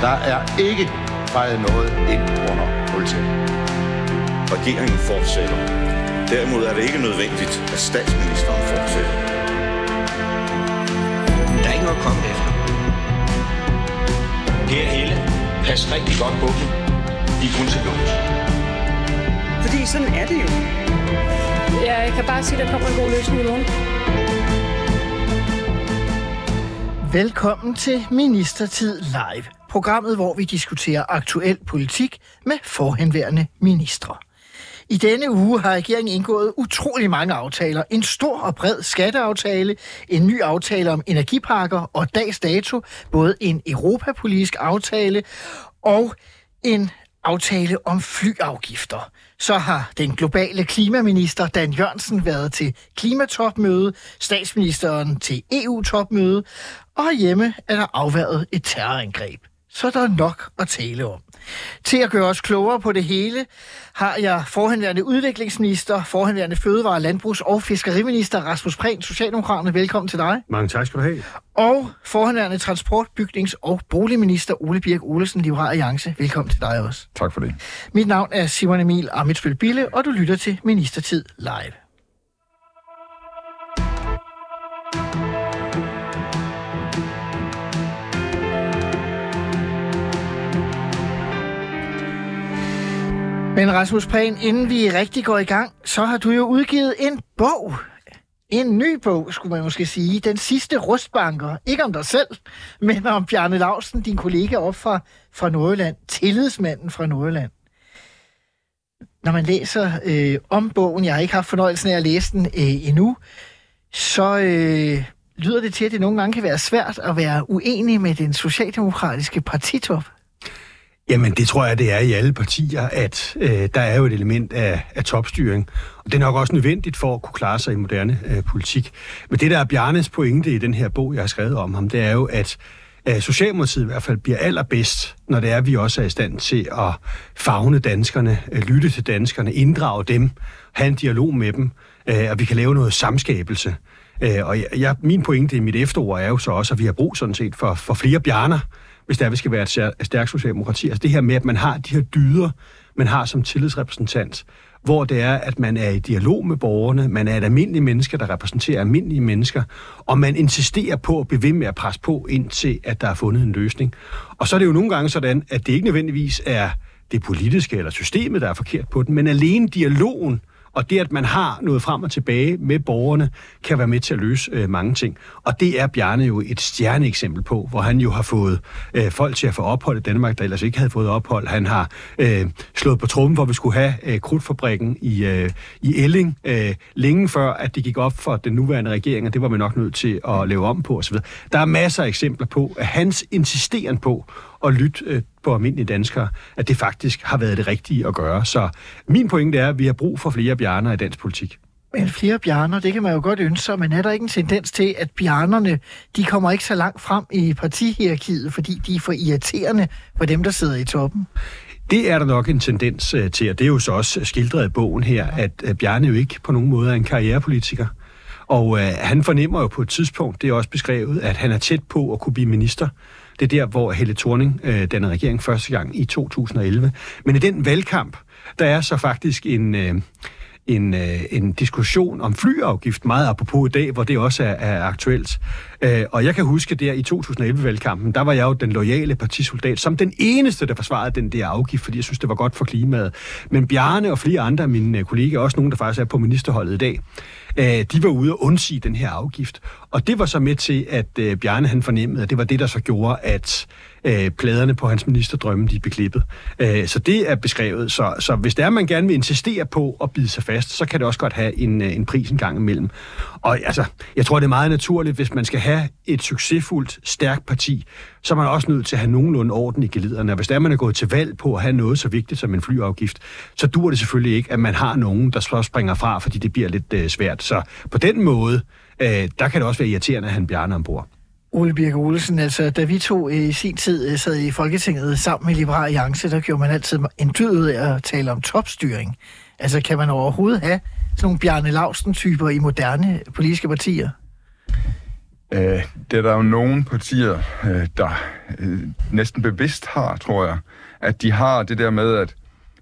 Der er ikke fejret noget ind under politiet. Regeringen fortsætter. Derimod er det ikke nødvendigt, at statsministeren fortsætter. Der er ikke noget at komme efter. Per Helle, pas rigtig godt på dem. De er kun til lås. Fordi sådan er det jo. Ja, jeg kan bare sige, at der kommer en god løsning i morgen. Velkommen til Ministertid Live. Programmet, hvor vi diskuterer aktuel politik med forhenværende ministre. I denne uge har regeringen indgået utrolig mange aftaler. En stor og bred skatteaftale, en ny aftale om energiparker og dags dato, både en europapolitisk aftale og en aftale om flyafgifter. Så har den globale klimaminister Dan Jørgensen været til klimatopmøde, statsministeren til EU-topmøde, og hjemme er der afværet et terrorangreb. Så der er nok at tale om. Til at gøre os klogere på det hele, har jeg forhenværende udviklingsminister, forhenværende fødevare-, landbrugs- og fiskeriminister Rasmus Prehn, Socialdemokraterne. Velkommen til dig. Mange tak skal du have. Og forhenværende transport-, bygnings- og boligminister Ole Birk Olesen, Liberal Alliance. Velkommen til dig også. Tak for det. Mit navn er Simon Emil Amitsbøl Bille, og du lytter til Ministertid Live. Men Rasmus Prehn, inden vi rigtig går i gang, så har du jo udgivet en bog. En ny bog, skulle man måske sige. Den sidste rustbanker. Ikke om dig selv, men om Bjarne Lausen, din kollega op fra, fra Nordjylland. Tillidsmanden fra Nordjylland. Når man læser øh, om bogen, jeg har ikke haft fornøjelsen af at læse den øh, endnu, så øh, lyder det til, at det nogle gange kan være svært at være uenig med den socialdemokratiske partitop. Jamen, det tror jeg, det er i alle partier, at øh, der er jo et element af, af topstyring. Og det er nok også nødvendigt for at kunne klare sig i moderne øh, politik. Men det, der er Bjarnes pointe i den her bog, jeg har skrevet om ham, det er jo, at øh, Socialdemokratiet i hvert fald bliver allerbedst, når det er, at vi også er i stand til at fagne danskerne, øh, lytte til danskerne, inddrage dem, have en dialog med dem, øh, og vi kan lave noget samskabelse. Øh, og jeg, min pointe i mit efterord er jo så også, at vi har brug sådan set for, for flere bjerner, hvis der vi skal være et stærkt socialdemokrati. Altså det her med, at man har de her dyder, man har som tillidsrepræsentant, hvor det er, at man er i dialog med borgerne, man er et almindeligt menneske, der repræsenterer almindelige mennesker, og man insisterer på at blive ved med at presse på, indtil at der er fundet en løsning. Og så er det jo nogle gange sådan, at det ikke nødvendigvis er det politiske eller systemet, der er forkert på den, men alene dialogen, og det, at man har noget frem og tilbage med borgerne, kan være med til at løse øh, mange ting. Og det er Bjarne jo et stjerneeksempel på, hvor han jo har fået øh, folk til at få ophold i Danmark, der ellers ikke havde fået ophold. Han har øh, slået på trummen, hvor vi skulle have øh, krudtfabrikken i, øh, i Elling, øh, længe før, at det gik op for den nuværende regering, og det var vi nok nødt til at lave om på osv. Der er masser af eksempler på, at hans insisteren på at lytte øh, på almindelige danskere, at det faktisk har været det rigtige at gøre. Så min pointe er, at vi har brug for flere bjerner i dansk politik. Men flere bjerner, det kan man jo godt ønske sig, men er der ikke en tendens til, at bjernerne, de kommer ikke så langt frem i partihierarkiet, fordi de er for irriterende for dem, der sidder i toppen? Det er der nok en tendens øh, til, og det er jo så også skildret i bogen her, at Bjarne jo ikke på nogen måde er en karrierepolitiker. Og øh, han fornemmer jo på et tidspunkt, det er også beskrevet, at han er tæt på at kunne blive minister. Det er der, hvor Helle Thorning øh, denne regering første gang i 2011. Men i den valgkamp, der er så faktisk en... Øh, en, øh, en diskussion om flyafgift, meget apropos i dag, hvor det også er, er aktuelt. Øh, og jeg kan huske der i 2011-valgkampen, der var jeg jo den loyale partisoldat, som den eneste, der forsvarede den der afgift, fordi jeg synes, det var godt for klimaet. Men Bjarne og flere andre af mine øh, kolleger, også nogen, der faktisk er på ministerholdet i dag, øh, de var ude og undsige den her afgift. Og det var så med til, at øh, Bjarne han fornemmede, at det var det, der så gjorde, at øh, pladerne på hans ministerdrømme, de er beklippet. Øh, så det er beskrevet. Så, så hvis det er, man gerne vil insistere på at bide sig fast, så kan det også godt have en, øh, en pris en gang imellem. Og altså, jeg tror, det er meget naturligt, hvis man skal have et succesfuldt, stærkt parti, så er man også nødt til at have nogenlunde orden i geliderne. Og hvis der man er gået til valg på at have noget så vigtigt som en flyafgift, så dur det selvfølgelig ikke, at man har nogen, der så springer fra, fordi det bliver lidt øh, svært. Så på den måde, øh, der kan det også være irriterende at have en bjerne ombord. Ole Birke Olsen, altså da vi to øh, i sin tid øh, sad i Folketinget sammen med Liberal Alliance, der gjorde man altid en dyd ud af at tale om topstyring. Altså kan man overhovedet have sådan nogle Bjarne Lausten-typer i moderne øh, politiske partier? Øh, det er der jo nogle partier, øh, der øh, næsten bevidst har, tror jeg, at de har det der med, at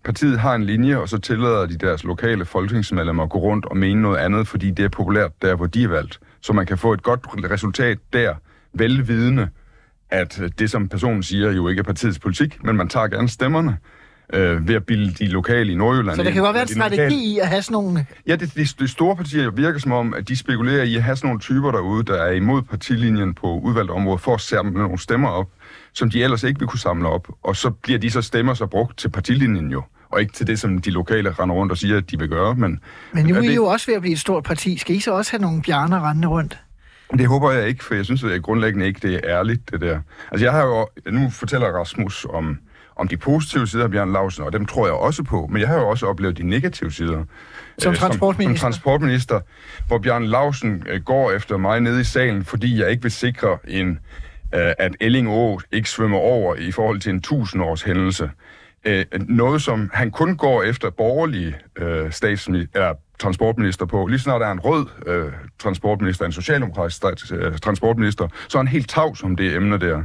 partiet har en linje, og så tillader de deres lokale folketingsmedlemmer at gå rundt og mene noget andet, fordi det er populært der, hvor de er valgt. Så man kan få et godt resultat der, velvidende, at det, som personen siger, jo ikke er partiets politik, men man tager gerne stemmerne øh, ved at bilde de lokale i Nordjylland. Så der kan godt være en strategi lokale- i at have sådan nogle... Ja, det, de, de store partier virker som om, at de spekulerer i at have sådan nogle typer derude, der er imod partilinjen på udvalgte områder, for at samle nogle stemmer op, som de ellers ikke vil kunne samle op. Og så bliver de så stemmer så brugt til partilinjen jo, og ikke til det, som de lokale render rundt og siger, at de vil gøre. Men, Men nu er det, I jo også ved at blive et stort parti. Skal I så også have nogle bjerner rendende rundt? Det håber jeg ikke, for jeg synes at grundlæggende ikke, det er ærligt, det der. Altså jeg har jo, nu fortæller Rasmus om, om de positive sider af Bjørn Lausen, og dem tror jeg også på, men jeg har jo også oplevet de negative sider. Som Øh, transportminister. Som, som transportminister, hvor Bjørn Lausen øh, går efter mig nede i salen, fordi jeg ikke vil sikre, en, øh, at Elling Å ikke svømmer over i forhold til en tusindårs hændelse. Øh, noget, som han kun går efter borgerlige øh, statsminister, transportminister på. Lige snart der er en rød øh, transportminister, en socialdemokratisk øh, transportminister, så er han helt tavs om det emne der.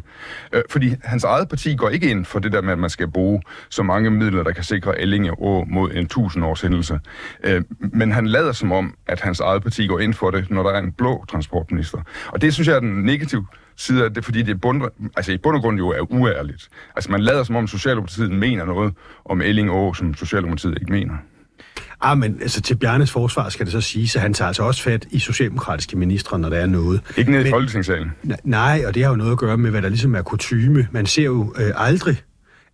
Øh, fordi hans eget parti går ikke ind for det der med, at man skal bruge så mange midler, der kan sikre Ellinge Å mod en tusindårs hændelse. Øh, men han lader som om, at hans eget parti går ind for det, når der er en blå transportminister. Og det synes jeg er den negative side af det, fordi det bund, altså i bund og grund jo er uærligt. Altså man lader som om Socialdemokratiet mener noget om Elling Å, som Socialdemokratiet ikke mener. Ah, men altså, til Bjarnes forsvar skal det så sige, at han tager altså også fat i socialdemokratiske ministre, når der er noget. Ikke ned i Folketingssalen. Nej, og det har jo noget at gøre med, hvad der ligesom er kutyme. Man ser jo øh, aldrig,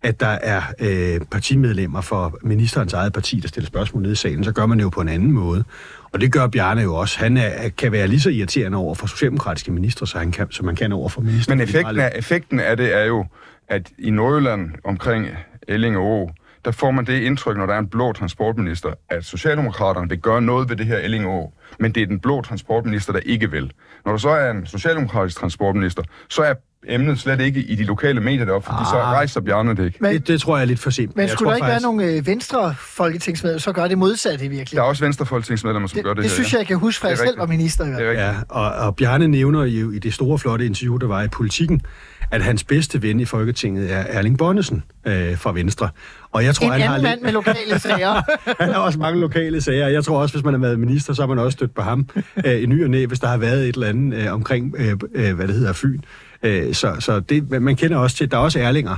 at der er øh, partimedlemmer for ministerens eget parti, der stiller spørgsmål nede i salen. Så gør man det jo på en anden måde. Og det gør Bjarne jo også. Han er, kan være lige så irriterende over for socialdemokratiske ministre, så han kan, som man kan over for minister. Men effekten af, effekten af det er jo, at i Nordjylland omkring Elling og Å, der får man det indtryk, når der er en blå transportminister, at Socialdemokraterne vil gøre noget ved det her Elling og Å, men det er den blå transportminister, der ikke vil. Når der så er en socialdemokratisk transportminister, så er emnet slet ikke i de lokale medier deroppe, fordi så Ah. rejser Bjarne det ikke. Men, Det, det tror jeg er lidt for simpelt. men Jeg skulle der ikke faktisk- være nogle øh, venstre folketingsmedlemmer, så gør det modsatte i Der er virkeligheden? også venstrefolketingsmedlemmer, som Det, gør det, det her. synes jeg, jeg kan huske fra, jeg selv var minister i hvert er. Ja, og, og Bjarne nævner jo i det store, flotte interview, der var i Politiken, at hans bedste ven i Folketinget er Erling Bonnesen øh, fra Venstre. Og jeg tror, En han har anden lidt- mand med lokale sager. Han har også mange lokale sager. Jeg tror også, hvis man har været minister, så har man også stødt på ham øh, i ny og næ, hvis der har været et eller andet øh, omkring, øh, øh, hvad det hedder, Fyn. Øh, så så det, man kender også til, der er også ærlinger.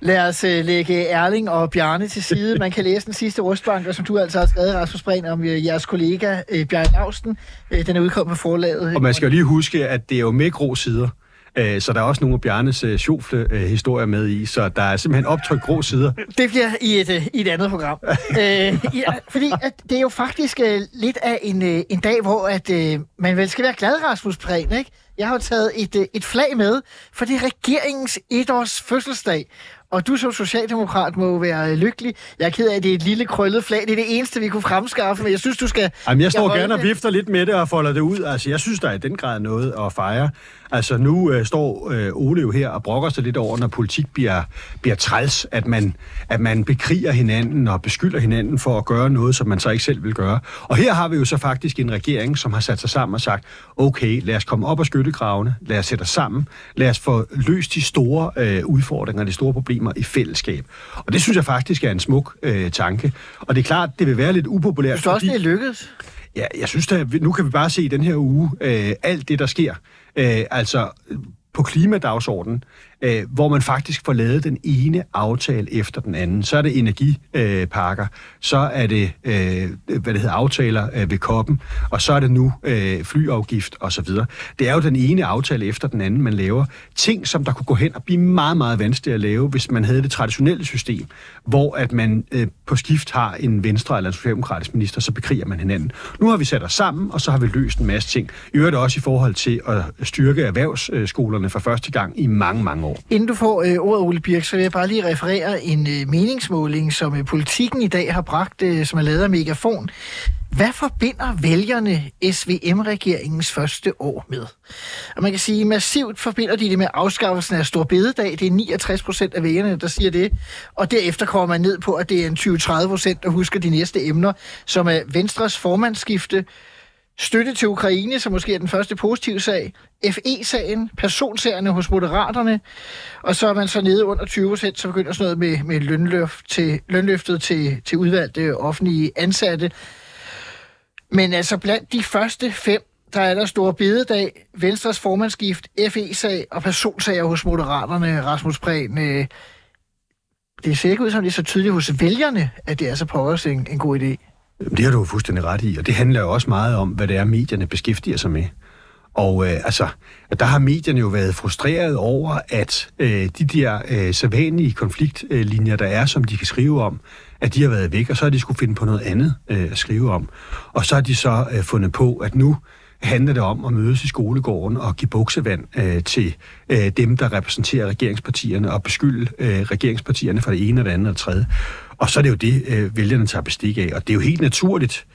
Lad os øh, lægge Erling og Bjarne til side. Man kan læse den sidste rustbanker, som du altså har skrevet, Rasmus Breen, om øh, jeres kollega øh, Bjarne Lausten. Øh, den er udkommet på forlaget. Og man skal jo lige huske, at det er jo med grå sider. Øh, så der er også nogle af Bjarnes øh, sjofle øh, historier med i, så der er simpelthen optrykt grå sider. Det bliver i et, øh, i et andet program. øh, ja, fordi at det er jo faktisk øh, lidt af en, øh, en dag, hvor at, øh, man vel skal være glad, Rasmus Prehn, ikke? Jeg har jo taget et, øh, et flag med, for det er regeringens etårs fødselsdag. Og du som socialdemokrat må være lykkelig. Jeg er ked af, at det er et lille krøllet flag. Det er det eneste, vi kunne fremskaffe, men jeg synes, du skal... Jamen, jeg står gerne og vifter lidt med det og folder det ud. Altså, jeg synes, der er i den grad noget at fejre. Altså, nu øh, står øh, Ole jo her og brokker sig lidt over, når politik bliver, bliver træls, at man, at man bekriger hinanden og beskylder hinanden for at gøre noget, som man så ikke selv vil gøre. Og her har vi jo så faktisk en regering, som har sat sig sammen og sagt, okay, lad os komme op af skyttegravene, lad os sætte os sammen, lad os få løst de store øh, udfordringer, de store problemer i fællesskab. Og det synes jeg faktisk er en smuk øh, tanke. Og det er klart, det vil være lidt upopulært. Synes du også, fordi- det er lykkedes? Ja, jeg synes da, nu kan vi bare se i den her uge øh, alt det, der sker. Øh, altså øh, på klimadagsordenen, øh, hvor man faktisk får lavet den ene aftale efter den anden. Så er det energiparker, så er det, øh, hvad det hedder, aftaler øh, ved koppen, og så er det nu øh, flyafgift og så videre. Det er jo den ene aftale efter den anden, man laver. Ting, som der kunne gå hen og blive meget, meget vanskeligt at lave, hvis man havde det traditionelle system, hvor at man øh, på skift har en venstre eller en socialdemokratisk minister, så bekriger man hinanden. Nu har vi sat os sammen, og så har vi løst en masse ting. I øvrigt også i forhold til at styrke erhvervsskolerne for første gang i mange, mange år. Inden du får øh, ordet, Ole Birk, så vil jeg bare lige referere en øh, meningsmåling, som øh, politikken i dag har bragt, øh, som er lavet af Megafon. Hvad forbinder vælgerne SVM-regeringens første år med? Og man kan sige, massivt forbinder de det med afskaffelsen af Stor Bededag. Det er 69 procent af vælgerne, der siger det. Og derefter kommer man ned på, at det er en 20-30 procent, der husker de næste emner, som er Venstres formandsskifte, Støtte til Ukraine, som måske er den første positive sag. FE-sagen, personsagerne hos Moderaterne. Og så er man så nede under 20 procent, så begynder sådan noget med, med lønløft til, lønløftet til, til udvalgte offentlige ansatte. Men altså blandt de første fem, der er der store bededag, Venstres formandsskift, FE-sag og personsager hos Moderaterne, Rasmus Prehn. Det ser ikke ud som, det er så tydeligt hos vælgerne, at det er så pokkers en, en god idé. Det har du fuldstændig ret i, og det handler jo også meget om, hvad det er, medierne beskæftiger sig med. Og øh, altså, der har medierne jo været frustreret over, at øh, de der øh, sædvanlige konfliktlinjer, der er, som de kan skrive om, at de har været væk, og så har de skulle finde på noget andet øh, at skrive om. Og så har de så øh, fundet på, at nu handler det om at mødes i skolegården og give buksevand øh, til øh, dem, der repræsenterer regeringspartierne, og beskylde øh, regeringspartierne for det ene og det andet og det tredje. Og så er det jo det, øh, vælgerne tager bestik af. Og det er jo helt naturligt.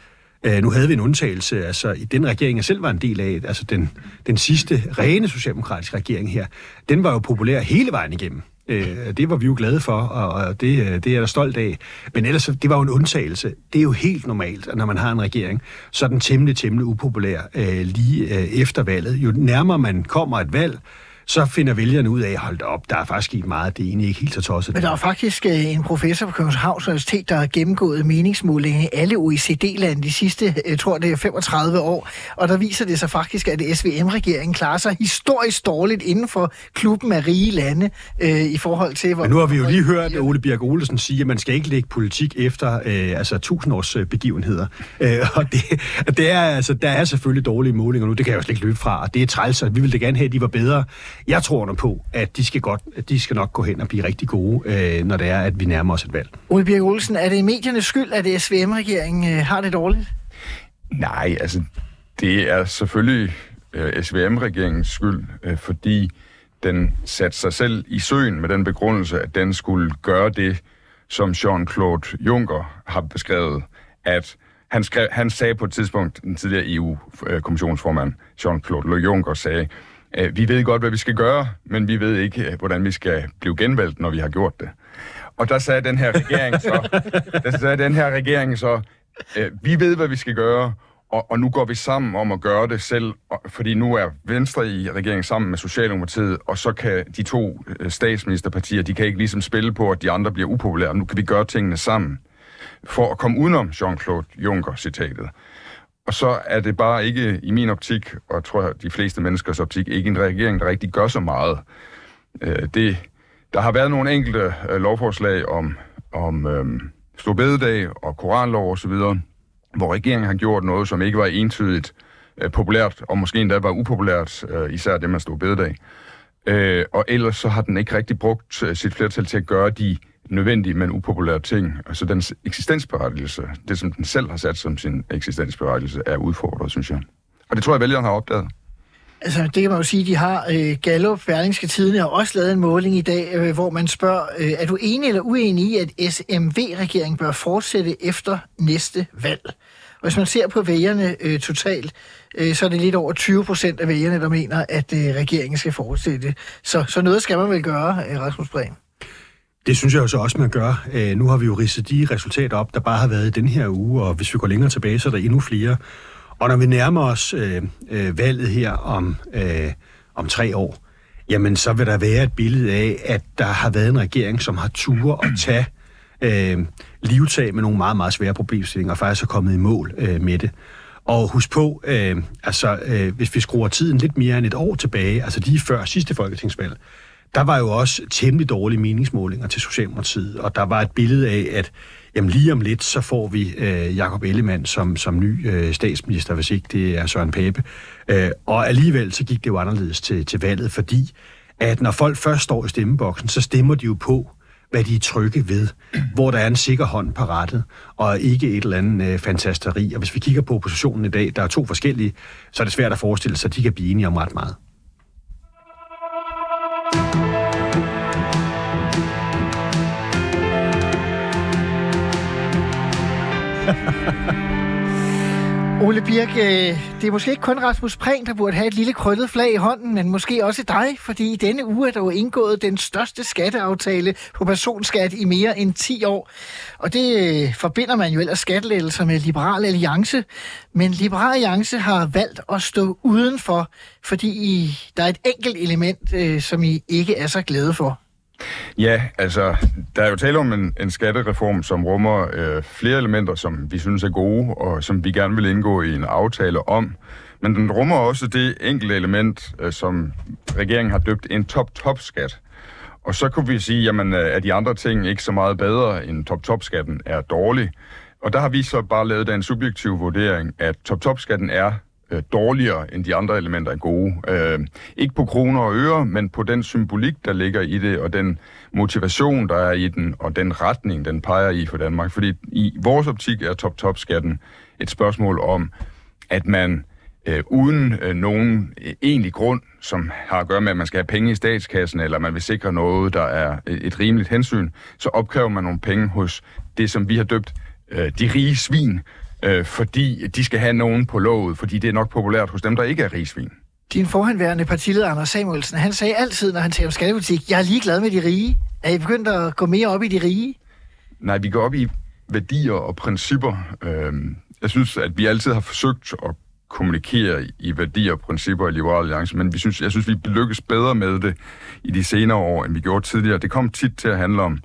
Øh, nu havde vi en undtagelse, altså i den regering, jeg selv var en del af, altså den, den sidste rene socialdemokratiske regering her, den var jo populær hele vejen igennem. Øh, det var vi jo glade for, og det, øh, det er jeg da stolt af. Men ellers, det var jo en undtagelse. Det er jo helt normalt, at når man har en regering, så er den temmelig, temmelig upopulær øh, lige øh, efter valget. Jo nærmere man kommer et valg, så finder vælgerne ud af, hold op, der er faktisk sket meget, det er egentlig ikke helt så tosset. Men der er faktisk øh, en professor på Københavns Universitet, der har gennemgået meningsmålinger i alle OECD-lande de sidste, jeg tror det er 35 år, og der viser det sig faktisk, at SVM-regeringen klarer sig historisk dårligt inden for klubben af rige lande øh, i forhold til... Hvor, Men nu har vi jo lige hørt Ole Bjerg Olesen sige, at man skal ikke lægge politik efter øh, altså tusindårs øh, begivenheder. Øh, og det, det er, altså, der er selvfølgelig dårlige målinger nu, det kan jeg jo slet ikke løbe fra, og det er træls, og vi ville da gerne have, at de var bedre. Jeg tror nu på, at de skal, godt, at de skal nok gå hen og blive rigtig gode, øh, når det er, at vi nærmer os et valg. Ole Birk Olsen, er det mediernes skyld, at SVM-regeringen øh, har det dårligt? Nej, altså, det er selvfølgelig øh, SVM-regeringens skyld, øh, fordi den satte sig selv i søen med den begrundelse, at den skulle gøre det, som Jean-Claude Juncker har beskrevet, at han, skrev, han sagde på et tidspunkt, den tidligere EU-kommissionsformand Jean-Claude Juncker sagde, Øh, vi ved godt, hvad vi skal gøre, men vi ved ikke, øh, hvordan vi skal blive genvalgt, når vi har gjort det. Og der sagde den her regering så, der sagde den her regering så, øh, vi ved, hvad vi skal gøre, og, og nu går vi sammen om at gøre det selv, fordi nu er Venstre i regeringen sammen med Socialdemokratiet, og så kan de to statsministerpartier, de kan ikke ligesom spille på, at de andre bliver upopulære. Nu kan vi gøre tingene sammen for at komme udenom Jean-Claude Juncker-citatet. Og så er det bare ikke i min optik, og jeg tror de fleste menneskers optik, ikke en regering, der rigtig gør så meget. Øh, det, der har været nogle enkelte øh, lovforslag om, om øh, Storbededag og Koranlov osv., hvor regeringen har gjort noget, som ikke var entydigt øh, populært, og måske endda var upopulært, øh, især det med Storbededag. Øh, og ellers så har den ikke rigtig brugt øh, sit flertal til at gøre de nødvendige, men upopulære ting. Altså dens eksistensberettigelse, det som den selv har sat som sin eksistensberettigelse, er udfordret, synes jeg. Og det tror jeg, vælgerne har opdaget. Altså, det kan man jo sige, de har. Øh, Gallup, Berlingske Tidene, har også lavet en måling i dag, øh, hvor man spørger, øh, er du enig eller uenig i, at SMV-regeringen bør fortsætte efter næste valg? Og hvis man ser på vælgerne øh, totalt, øh, så er det lidt over 20 procent af vælgerne, der mener, at øh, regeringen skal fortsætte. Så, så noget skal man vel gøre, øh, Rasmus Breen? Det synes jeg jo så også, man gør. Øh, nu har vi jo ridset de resultater op, der bare har været i den her uge, og hvis vi går længere tilbage, så er der endnu flere. Og når vi nærmer os øh, øh, valget her om, øh, om tre år, jamen så vil der være et billede af, at der har været en regering, som har tur at tage øh, livtag med nogle meget, meget svære problemstillinger, og faktisk er kommet i mål øh, med det. Og husk på, øh, altså, øh, hvis vi skruer tiden lidt mere end et år tilbage, altså lige før sidste folketingsvalg, der var jo også temmelig dårlige meningsmålinger til Socialdemokratiet, og der var et billede af, at jamen lige om lidt, så får vi øh, Jakob Ellemann som, som ny øh, statsminister, hvis ikke det er Søren Pape. Øh, og alligevel så gik det jo anderledes til, til valget, fordi at når folk først står i stemmeboksen, så stemmer de jo på, hvad de er trygge ved, hvor der er en sikker hånd på rettet, og ikke et eller andet øh, fantasteri. Og hvis vi kigger på oppositionen i dag, der er to forskellige, så er det svært at forestille sig, at de kan blive enige om ret meget. Ole Birk, øh, det er måske ikke kun Rasmus Prehn, der burde have et lille krøllet flag i hånden, men måske også dig, fordi i denne uge er der jo indgået den største skatteaftale på personskat i mere end 10 år. Og det øh, forbinder man jo ellers skattelettelser med Liberal Alliance. Men Liberal Alliance har valgt at stå udenfor, fordi I, der er et enkelt element, øh, som I ikke er så glade for. Ja, altså, der er jo tale om en, en skattereform, som rummer øh, flere elementer, som vi synes er gode, og som vi gerne vil indgå i en aftale om. Men den rummer også det enkelte element, øh, som regeringen har døbt en top-top-skat. Og så kunne vi sige, jamen, øh, er at de andre ting ikke så meget bedre end top-top-skatten er dårlig. Og der har vi så bare lavet den subjektive vurdering, at top-top-skatten er øh, dårligere end de andre elementer er gode. Øh, ikke på kroner og øre, men på den symbolik, der ligger i det, og den motivation, der er i den, og den retning, den peger i for Danmark. Fordi i vores optik er top-top-skatten et spørgsmål om, at man øh, uden øh, nogen øh, egentlig grund, som har at gøre med, at man skal have penge i statskassen, eller man vil sikre noget, der er øh, et rimeligt hensyn, så opkræver man nogle penge hos det, som vi har døbt øh, de rige svin, øh, fordi de skal have nogen på låget, fordi det er nok populært hos dem, der ikke er rigsvin. Din forhenværende partileder, Anders Samuelsen, han sagde altid, når han talte om skattepolitik, jeg er ligeglad med de rige. Er I begyndt at gå mere op i de rige? Nej, vi går op i værdier og principper. Øh, jeg synes, at vi altid har forsøgt at kommunikere i værdier og principper i Liberale Alliance, men vi synes, jeg synes, vi lykkes bedre med det i de senere år, end vi gjorde tidligere. Det kom tit til at handle om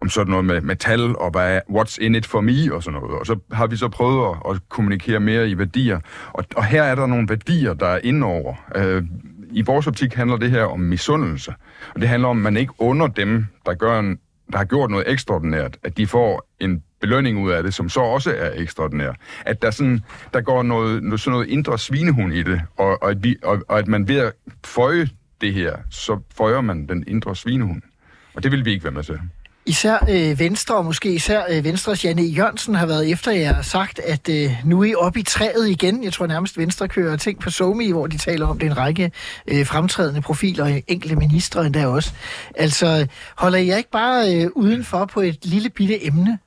om sådan noget med metal og hvad, what's in it for me og sådan noget. Og så har vi så prøvet at, at kommunikere mere i værdier. Og, og her er der nogle værdier, der er indover. Øh, I vores optik handler det her om misundelse. Og det handler om, at man ikke under dem, der, gør en, der har gjort noget ekstraordinært, at de får en belønning ud af det, som så også er ekstraordinær. At der, sådan, der går noget, sådan noget indre svinehund i det, og, og, at vi, og, og at man ved at føje det her, så føjer man den indre svinehund. Og det vil vi ikke være med til. Især øh, Venstre, og måske især øh, Venstres Janne e. Jørgensen, har været efter jer og sagt, at øh, nu er I oppe i træet igen. Jeg tror nærmest, Venstre kører ting på Somi, hvor de taler om det en række øh, fremtrædende profiler, og enkelte ministre endda også. Altså, holder I ikke bare øh, udenfor på et lille bitte emne?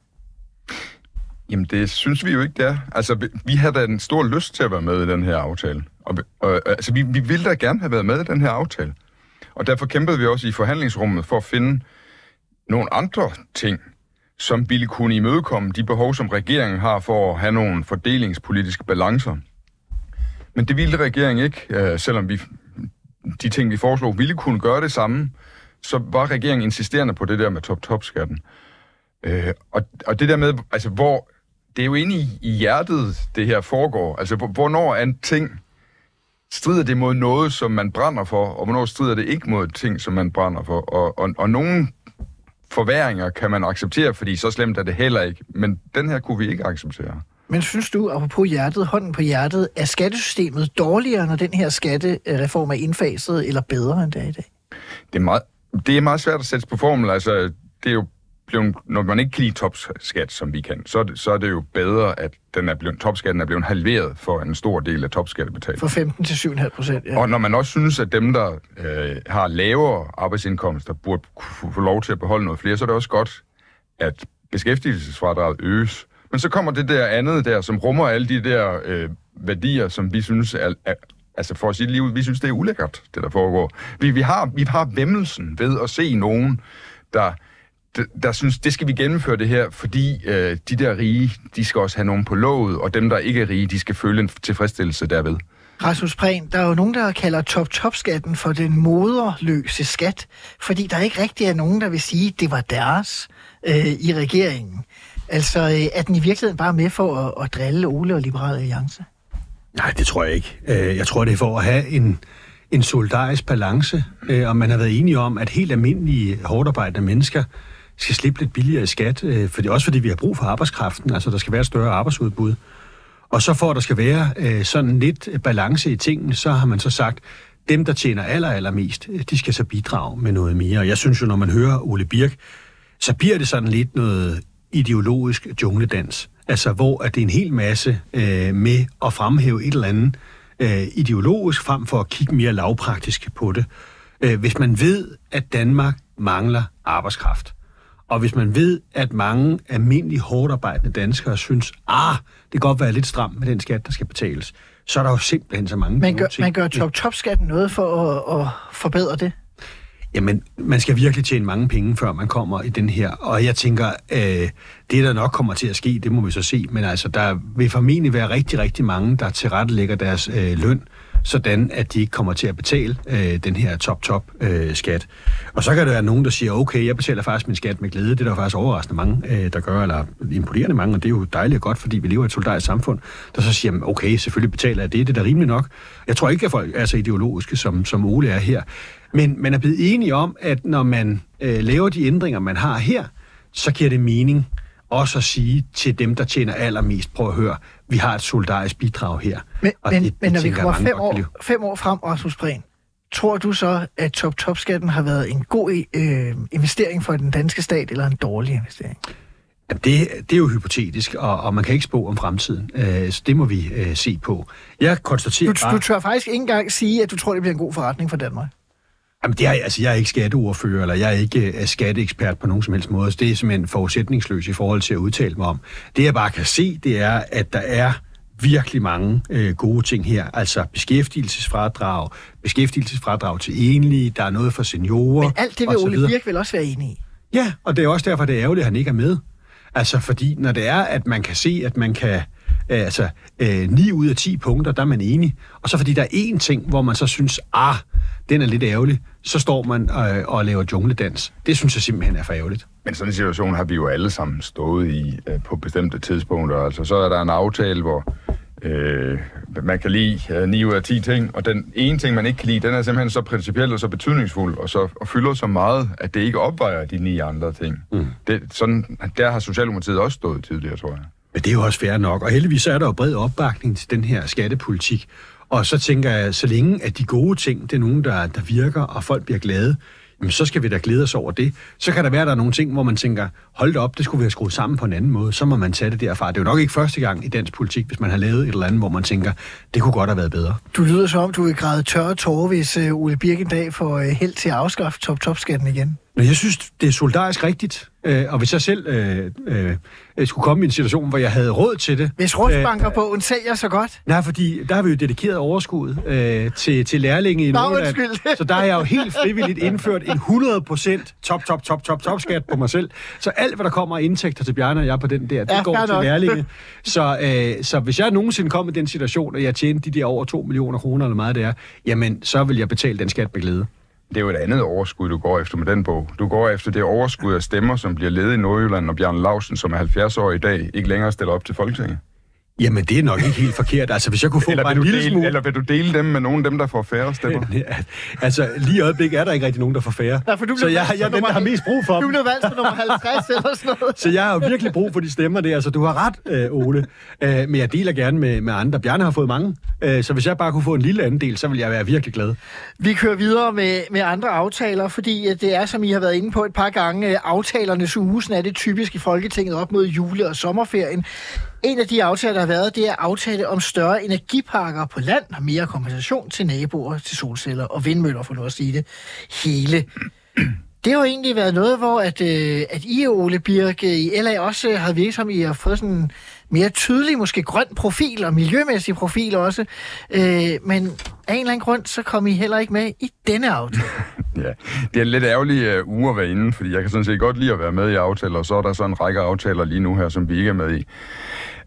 Jamen, det synes vi jo ikke, det er. Altså, vi, vi har da en stor lyst til at være med i den her aftale. Og, og, altså, vi, vi ville da gerne have været med i den her aftale. Og derfor kæmpede vi også i forhandlingsrummet for at finde nogle andre ting, som ville kunne imødekomme de behov, som regeringen har for at have nogle fordelingspolitiske balancer. Men det ville regeringen ikke, øh, selvom vi, de ting, vi foreslog, ville kunne gøre det samme, så var regeringen insisterende på det der med top-top-skatten. Øh, og, og det der med, altså hvor, det er jo inde i, i hjertet, det her foregår. Altså hvornår er en ting, strider det mod noget, som man brænder for, og hvornår strider det ikke mod ting, som man brænder for. Og, og, og nogle forværinger kan man acceptere, fordi så slemt er det heller ikke. Men den her kunne vi ikke acceptere. Men synes du, apropos hjertet, hånden på hjertet, er skattesystemet dårligere, når den her skattereform er indfaset, eller bedre end det er i dag? Det er meget, det er meget svært at sætte på formel. Altså, det er jo blevet, når man ikke kan lide topskat, som vi kan, så, så er det jo bedre, at den er blevet, topskatten er blevet halveret for en stor del af topskattebetalingen. For 15 til 7,5 procent, ja. Og når man også synes, at dem, der øh, har lavere arbejdsindkomster, burde kunne få lov til at beholde noget flere, så er det også godt, at beskæftigelsesfradraget øges. Men så kommer det der andet der, som rummer alle de der øh, værdier, som vi synes er, er altså for at sige lige ud, vi synes, det er ulækkert, det der foregår. Vi, vi, har, vi har vemmelsen ved at se nogen, der der, synes, det skal vi gennemføre det her, fordi øh, de der rige, de skal også have nogen på låget, og dem, der ikke er rige, de skal føle en tilfredsstillelse derved. Rasmus Prehn, der er jo nogen, der kalder top-top-skatten for den moderløse skat, fordi der ikke rigtig er nogen, der vil sige, at det var deres øh, i regeringen. Altså, øh, er den i virkeligheden bare med for at, at drille Ole og Liberale Alliance? Nej, det tror jeg ikke. Øh, jeg tror, det er for at have en, en solidarisk balance, øh, og man har været enige om, at helt almindelige hårdarbejdende mennesker skal slippe lidt billigere i skat, øh, for det er også fordi, vi har brug for arbejdskraften, altså der skal være et større arbejdsudbud. Og så for at der skal være øh, sådan lidt balance i tingene, så har man så sagt, dem, der tjener aller, allermest, øh, de skal så bidrage med noget mere. Og jeg synes jo, når man hører Ole Birk, så bliver det sådan lidt noget ideologisk jungledans. Altså, hvor at det er en hel masse øh, med at fremhæve et eller andet øh, ideologisk, frem for at kigge mere lavpraktisk på det. Øh, hvis man ved, at Danmark mangler arbejdskraft, og hvis man ved, at mange almindelige hårdt arbejdende danskere synes, ah, det kan godt være lidt stramt med den skat, der skal betales, så er der jo simpelthen så mange Man gør, ting. man gør top-top-skatten noget for at, at forbedre det. Jamen, man skal virkelig tjene mange penge, før man kommer i den her. Og jeg tænker, øh, det der nok kommer til at ske, det må vi så se. Men altså, der vil formentlig være rigtig, rigtig mange, der tilrettelægger deres øh, løn, sådan at de ikke kommer til at betale øh, den her top-top-skat. Øh, og så kan der være nogen, der siger, okay, jeg betaler faktisk min skat med glæde. Det er der faktisk overraskende mange, øh, der gør, eller imponerende mange, og det er jo dejligt og godt, fordi vi lever i et solidarisk samfund, der så siger, okay, selvfølgelig betaler jeg det, det er da rimeligt nok. Jeg tror ikke, at folk er så ideologiske, som, som Ole er her. Men man er blevet enige om, at når man øh, laver de ændringer, man har her, så giver det mening også at sige til dem, der tjener allermest, prøv at høre, vi har et solidarisk bidrag her. Men, Og men, det- men det når vi kommer fem år, fem år frem, Rasmus Prehn, tror du så, at top-top-skatten har været en god øh, investering for den danske stat, eller en dårlig investering? Jamen, det, det er jo hypotetisk, og, og man kan ikke spå om fremtiden. Øh, så det må vi øh, se på. Jeg konstaterer Du, bare... du tør faktisk ikke engang sige, at du tror, det bliver en god forretning for Danmark. Jamen, det er, altså, jeg er ikke skatteordfører, eller jeg er ikke uh, skatteekspert på nogen som helst måde. Så det er simpelthen forudsætningsløs i forhold til at udtale mig om. Det, jeg bare kan se, det er, at der er virkelig mange øh, gode ting her. Altså beskæftigelsesfradrag, beskæftigelsesfradrag til enlige, der er noget for seniorer. Men alt det vil Ole. Birk vel også være enig i. Ja, og det er også derfor, det er ærgerligt, at han ikke er med. Altså, fordi når det er, at man kan se, at man kan... Øh, altså, øh, 9 ud af 10 punkter, der er man enig. Og så fordi der er én ting, hvor man så synes, ah, den er lidt ærgerlig, så står man øh, og laver jungledans. Det synes jeg simpelthen er for ærgerligt. Men sådan en situation har vi jo alle sammen stået i øh, på bestemte tidspunkter. Altså, så er der en aftale, hvor øh, man kan lide øh, 9 ud af 10 ting, og den ene ting, man ikke kan lide, den er simpelthen så principiel og så betydningsfuld, og, så, og fylder så meget, at det ikke opvejer de ni andre ting. Mm. Det, sådan, der har Socialdemokratiet også stået tidligere, tror jeg. Men det er jo også fair nok, og heldigvis er der jo bred opbakning til den her skattepolitik. Og så tænker jeg, så længe at de gode ting, det er nogen, der, der virker, og folk bliver glade, jamen så skal vi da glæde os over det. Så kan der være, at der er nogle ting, hvor man tænker, hold da op, det skulle vi have skruet sammen på en anden måde. Så må man tage det derfra. Det er jo nok ikke første gang i dansk politik, hvis man har lavet et eller andet, hvor man tænker, det kunne godt have været bedre. Du lyder som om, du vil græde tørre tårer, hvis øh, Ole Birk en dag får øh, held til at afskaffe top-top-skatten igen. Men jeg synes, det er solidarisk rigtigt. Øh, og hvis jeg selv øh, øh, skulle komme i en situation, hvor jeg havde råd til det... Hvis Rustbankerbogen sælger så godt, Nej, fordi der har vi jo dedikeret overskud øh, til, til lærlinge i Nå, undskyld. Så der har jeg jo helt frivilligt indført en 100% top, top, top, top, top skat på mig selv. Så alt, hvad der kommer af indtægter til Bjarne og jeg på den der, det Ja, går til nok. lærlinge. Så, øh, så hvis jeg nogensinde kom i den situation, at jeg tjente de der over 2 millioner kroner, eller meget det er, jamen, så vil jeg betale den skat med glæde. Det er jo et andet overskud, du går efter med den bog. Du går efter det overskud af stemmer, som bliver ledet i Nordjylland, når Bjørn Lausen, som er 70 år i dag, ikke længere stiller op til Folketinget. Jamen, det er nok ikke helt forkert. Altså, hvis jeg kunne få Eller bare vil, en du lille dele, smule... eller vil du dele dem med nogle af dem, der får færre stemmer? Altså, lige i øjeblikket er der ikke rigtig nogen, der får færre. Nej, for du så jeg, jeg er den, der har mest brug for du dem. blev valgt som nummer 50 eller sådan noget. Så jeg har jo virkelig brug for de stemmer der, så du har ret, øh, Ole. Øh, men jeg deler gerne med, med andre. Bjarne har fået mange, øh, så hvis jeg bare kunne få en lille andel, så vil jeg være virkelig glad. Vi kører videre med, med andre aftaler, fordi øh, det er, som I har været inde på et par gange, øh, aftalernes uge, sådan er det typisk i Folketinget op mod jule- og sommerferien. En af de aftaler, der har været, det er aftale om større energiparker på land og mere kompensation til naboer til solceller og vindmøller, for nu at sige det hele. Det har jo egentlig været noget, hvor at, øh, at I, Ole Birk, i LA også har virket som, I har fået sådan en mere tydelig, måske grøn profil og miljømæssig profil også. Øh, men af en eller anden grund, så kom I heller ikke med i denne aftale. Ja, det er en lidt ærgerlig uh, uge at være inde, fordi jeg kan sådan set godt lide at være med i aftaler, og så er der så en række aftaler lige nu her, som vi ikke er med i.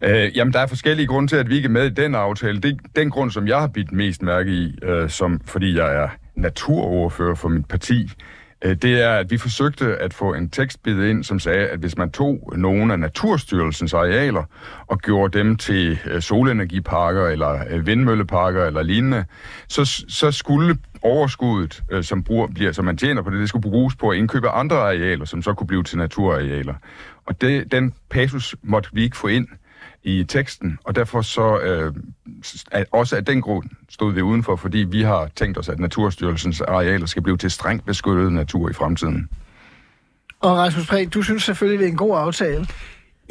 Øh, jamen, der er forskellige grunde til, at vi ikke er med i den aftale. Det er den grund, som jeg har bidt mest mærke i, øh, som, fordi jeg er naturoverfører for mit parti, øh, det er, at vi forsøgte at få en tekstbid ind, som sagde, at hvis man tog nogle af Naturstyrelsens arealer og gjorde dem til øh, solenergiparker eller øh, vindmølleparker eller lignende, så, så skulle overskuddet, øh, som, bruger, bliver, som man tjener på det, det skulle bruges på at indkøbe andre arealer, som så kunne blive til naturarealer. Og det, den passus måtte vi ikke få ind i teksten, og derfor så øh, også af den grund stod vi udenfor, fordi vi har tænkt os, at Naturstyrelsens arealer skal blive til strengt beskyttet natur i fremtiden. Og Rasmus Prehn, du synes selvfølgelig, det er en god aftale.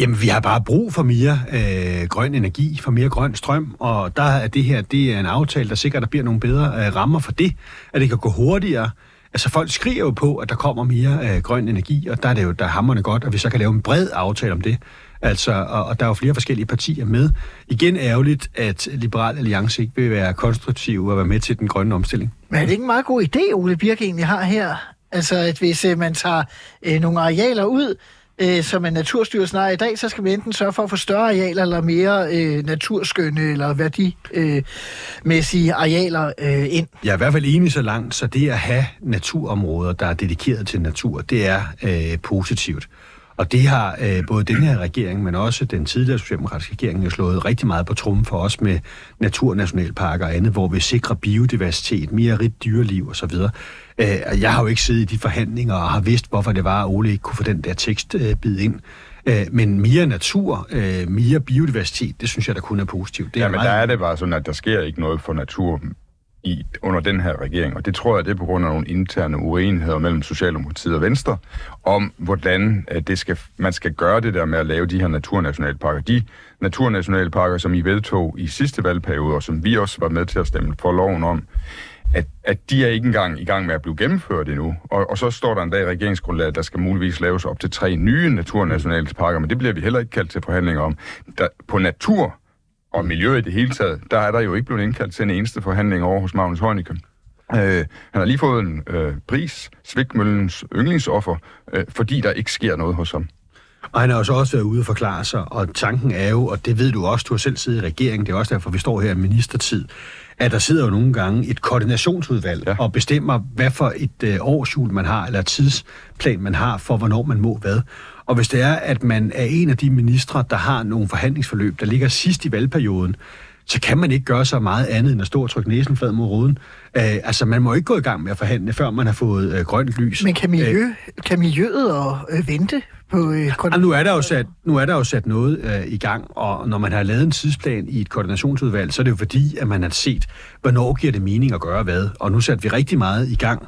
Jamen, vi har bare brug for mere øh, grøn energi, for mere grøn strøm, og der er det her, det er en aftale, der sikrer, at der bliver nogle bedre øh, rammer for det, at det kan gå hurtigere, Altså folk skriger jo på, at der kommer mere øh, grøn energi, og der er det jo der er hammerne godt, at vi så kan lave en bred aftale om det. Altså, og, og der er jo flere forskellige partier med. Igen ærgerligt, at Liberal Alliance ikke vil være konstruktiv og være med til den grønne omstilling. Men er det ikke en meget god idé, Ole Birk egentlig har her? Altså, at hvis øh, man tager øh, nogle arealer ud, øh, som er Naturstyrelsen har i dag, så skal man enten sørge for at få større arealer, eller mere øh, naturskønne, eller værdimæssige arealer øh, ind. Jeg er i hvert fald enig så langt, så det at have naturområder, der er dedikeret til natur, det er øh, positivt. Og det har øh, både den her regering, men også den tidligere socialdemokratiske regering, jo slået rigtig meget på trummen for os med naturnationalparker og andet, hvor vi sikrer biodiversitet, mere rigt dyreliv osv. Øh, jeg har jo ikke siddet i de forhandlinger og har vidst, hvorfor det var, at Ole ikke kunne få den der tekst øh, bid ind. Øh, men mere natur, øh, mere biodiversitet, det synes jeg, der kun er positivt. Det er ja, men meget... der er det bare sådan, at der sker ikke noget for natur i, under den her regering, og det tror jeg, det er på grund af nogle interne uenigheder mellem Socialdemokratiet og Venstre, om hvordan øh, det skal, man skal gøre det der med at lave de her naturnationalparker. De naturnationalparker, som I vedtog i sidste valgperiode, og som vi også var med til at stemme for loven om, at, at de er ikke engang i gang med at blive gennemført endnu. Og, og så står der en dag i regeringsgrundlaget, at der skal muligvis laves op til tre nye naturnationalparker, men det bliver vi heller ikke kaldt til forhandlinger om. Der, på natur og miljø i det hele taget, der er der jo ikke blevet indkaldt til en eneste forhandling over hos Magnus Heunicke. Øh, han har lige fået en øh, pris, Svikmøllens yndlingsoffer, øh, fordi der ikke sker noget hos ham. Og han har også også været ude og forklare sig, og tanken er jo, og det ved du også, du har selv siddet i regeringen, det er også derfor, vi står her i ministertid, at der sidder jo nogle gange et koordinationsudvalg ja. og bestemmer, hvad for et øh, årsjul man har, eller tidsplan man har for, hvornår man må hvad. Og hvis det er, at man er en af de ministre, der har nogle forhandlingsforløb, der ligger sidst i valgperioden, så kan man ikke gøre så meget andet end at stå og trykke næsen flad mod ruden. Uh, altså, man må ikke gå i gang med at forhandle, før man har fået uh, grønt lys. Men kan, miljø, uh, kan miljøet og uh, vente på uh, ja, nu, er der jo sat, nu er der jo sat noget uh, i gang, og når man har lavet en tidsplan i et koordinationsudvalg, så er det jo fordi, at man har set, hvornår giver det mening at gøre hvad. Og nu satte vi rigtig meget i gang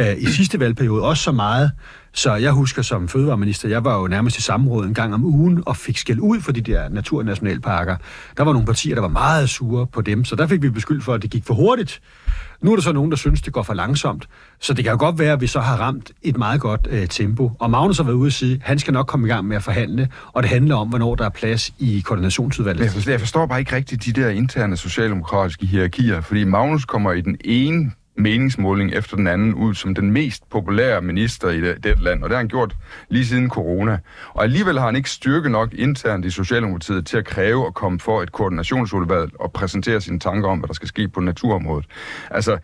uh, i sidste valgperiode, også så meget, så jeg husker som fødevareminister, jeg var jo nærmest i samråd en gang om ugen og fik skæld ud for de der naturnationalparker. Der var nogle partier, der var meget sure på dem, så der fik vi beskyldt for, at det gik for hurtigt. Nu er der så nogen, der synes, det går for langsomt. Så det kan jo godt være, at vi så har ramt et meget godt øh, tempo. Og Magnus har været ude og sige, at han skal nok komme i gang med at forhandle, og det handler om, hvornår der er plads i koordinationsudvalget. Jeg forstår, jeg forstår bare ikke rigtigt de der interne socialdemokratiske hierarkier, fordi Magnus kommer i den ene meningsmåling efter den anden ud som den mest populære minister i det, det land, og det har han gjort lige siden corona. Og alligevel har han ikke styrke nok internt i Socialdemokratiet til at kræve at komme for et koordinationsudvalg og præsentere sine tanker om, hvad der skal ske på naturområdet. Altså,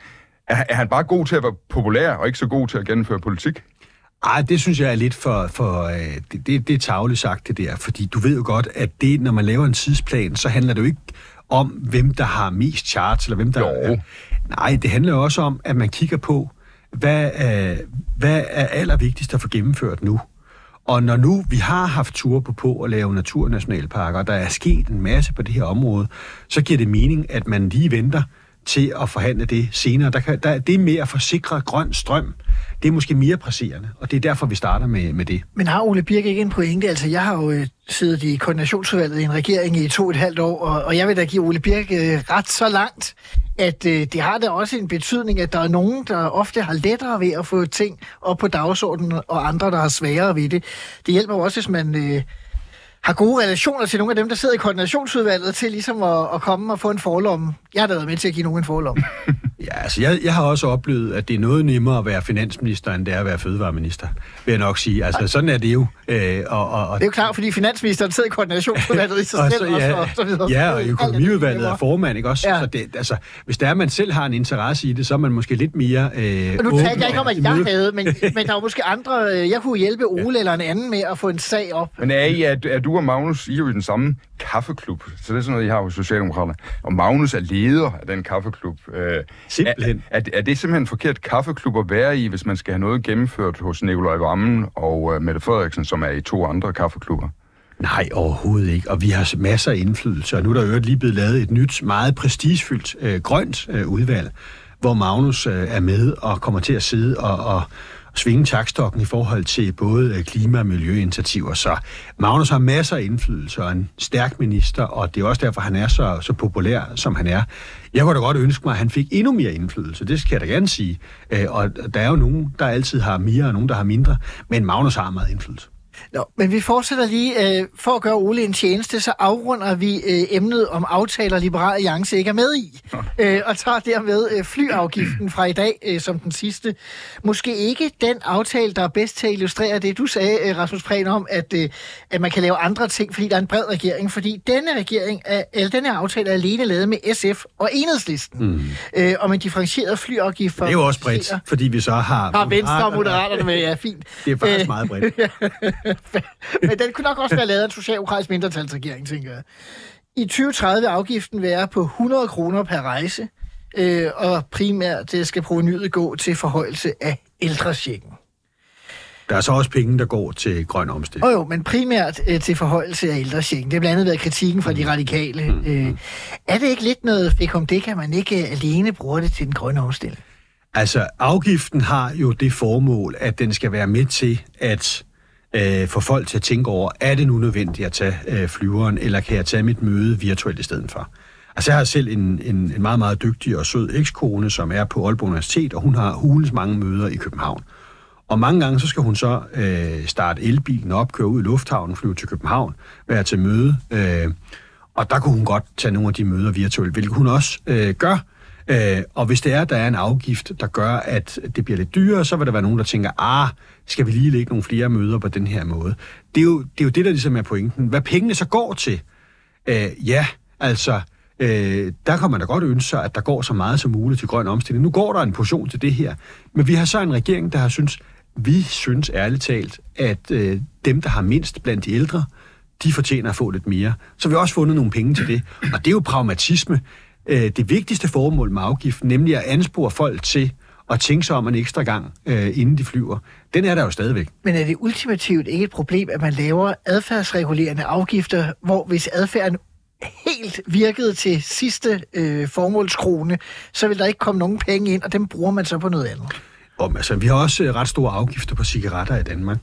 er, er han bare god til at være populær og ikke så god til at gennemføre politik? Ej, det synes jeg er lidt for... for øh, det, det, det er tageligt sagt, det der. Fordi du ved jo godt, at det, når man laver en tidsplan, så handler det jo ikke om, hvem der har mest charts, eller hvem der... Jo. Nej, det handler også om, at man kigger på, hvad er, hvad er allervigtigst at få gennemført nu. Og når nu vi har haft tur på på at lave naturnationalparker, og der er sket en masse på det her område, så giver det mening, at man lige venter til at forhandle det senere. Der kan, der, det med at forsikre grøn strøm, det er måske mere presserende, og det er derfor, vi starter med, med det. Men har Ole Birk ikke en pointe? Altså, jeg har jo øh, siddet i koordinationsudvalget i en regering i to og et halvt år, og, og jeg vil da give Ole Birk øh, ret så langt, at øh, det har da også en betydning, at der er nogen, der ofte har lettere ved at få ting op på dagsordenen, og andre, der har sværere ved det. Det hjælper jo også, hvis man... Øh, har gode relationer til nogle af dem, der sidder i koordinationsudvalget, til ligesom at, at komme og få en forlomme. Jeg har da været med til at give nogen en forlomme. Ja, altså jeg, jeg har også oplevet, at det er noget nemmere at være finansminister, end det er at være fødevareminister, vil jeg nok sige. Altså sådan er det jo. Øh, og, og, og, det er jo klart, fordi finansministeren sidder i koordinationsudvalget i sig og selv så, ja, også, og så videre. Ja, og økonomiudvalget er formand, ikke også? Ja. Så det, altså, hvis der er, man selv har en interesse i det, så er man måske lidt mere øh, og Nu talte jeg ikke om, at jeg havde, men, men der var måske andre, øh, jeg kunne hjælpe Ole ja. eller en anden med at få en sag op. Men er, I, er, er du og Magnus, I er jo i den samme kaffeklub, så det er sådan noget, I har hos Socialdemokraterne. Og Magnus er leder af den kaffeklub. Øh, Simpelthen. Er, er, er det simpelthen en forkert kaffeklub at være i, hvis man skal have noget gennemført hos Nikolaj Vammen og uh, Mette Frederiksen, som er i to andre kaffeklubber? Nej, overhovedet ikke. Og vi har masser af indflydelse, og nu er der jo lige blevet lavet et nyt, meget prestigefyldt øh, grønt øh, udvalg, hvor Magnus øh, er med og kommer til at sidde og, og svinge takstokken i forhold til både øh, klima- og miljøinitiativer. Så Magnus har masser af indflydelse og en stærk minister, og det er også derfor, han er så, så populær, som han er. Jeg kunne da godt ønske mig, at han fik endnu mere indflydelse. Det skal jeg da gerne sige. Øh, og der er jo nogen, der altid har mere, og nogen, der har mindre. Men Magnus har meget indflydelse. Nå, men vi fortsætter lige. Øh, for at gøre Ole en tjeneste, så afrunder vi øh, emnet om aftaler, Liberale Alliance ikke er med i. Øh, og tager dermed øh, flyafgiften fra i dag øh, som den sidste. Måske ikke den aftale, der er bedst til at illustrere det, du sagde, øh, Rasmus Prehn, om, at, øh, at man kan lave andre ting, fordi der er en bred regering. Fordi denne, regering er, eller denne aftale er alene lavet med SF og Enhedslisten. Mm. Øh, om en differentieret flyafgift for Det er jo også bredt, fordi vi så har... Har Venstre og Moderaterne med, ja, fint. Det er faktisk Øh, meget bredt. Men den kunne nok også være lavet af en socialdemokratisk mindretalsregering, tænker jeg. I 2030 vil afgiften være på 100 kroner per rejse, øh, og primært det skal provenyet gå til forhøjelse af ældrechecken. Der er så også penge, der går til grøn omstilling. Og jo, men primært øh, til forhøjelse af ældrechecken. Det har blandt andet været kritikken fra de radikale. Mm, Øh, er det ikke lidt noget fik om det, kan man ikke øh, alene bruge det til den grønne omstilling? Altså, afgiften har jo det formål, at den skal være med til at øh, få folk til at tænke over, er det nu nødvendigt at tage øh, flyveren, eller kan jeg tage mit møde virtuelt i stedet for? Altså, jeg har selv en, en, en meget, meget dygtig og sød ekskone, som er på Aalborg Universitet, og hun har hulens mange møder i København. Og mange gange, så skal hun så øh, starte elbilen op, køre ud i lufthavnen, flyve til København, være til møde. Øh, og der kunne hun godt tage nogle af de møder virtuelt, hvilket hun også øh, gør. Øh, og hvis det er, at der er en afgift, der gør, at det bliver lidt dyrere, så vil der være nogen, der tænker, ah, skal vi lige lægge nogle flere møder på den her måde? Det er jo det, er jo det der ligesom er pointen. Hvad pengene så går til? Øh, ja, altså, øh, der kan man da godt ønske sig, at der går så meget som muligt til grøn omstilling. Nu går der en portion til det her, men vi har så en regering, der har synes, vi synes ærligt talt, at øh, dem, der har mindst blandt de ældre, de fortjener at få lidt mere. Så vi har også fundet nogle penge til det. Og det er jo pragmatisme. Øh, det vigtigste formål med afgiften, nemlig at anspore folk til at tænke sig om en ekstra gang, øh, inden de flyver, den er der jo stadigvæk. Men er det ultimativt ikke et problem, at man laver adfærdsregulerende afgifter, hvor hvis adfærden helt virkede til sidste øh, formålskrone, så vil der ikke komme nogen penge ind, og dem bruger man så på noget andet. Om, altså, vi har også øh, ret store afgifter på cigaretter i Danmark.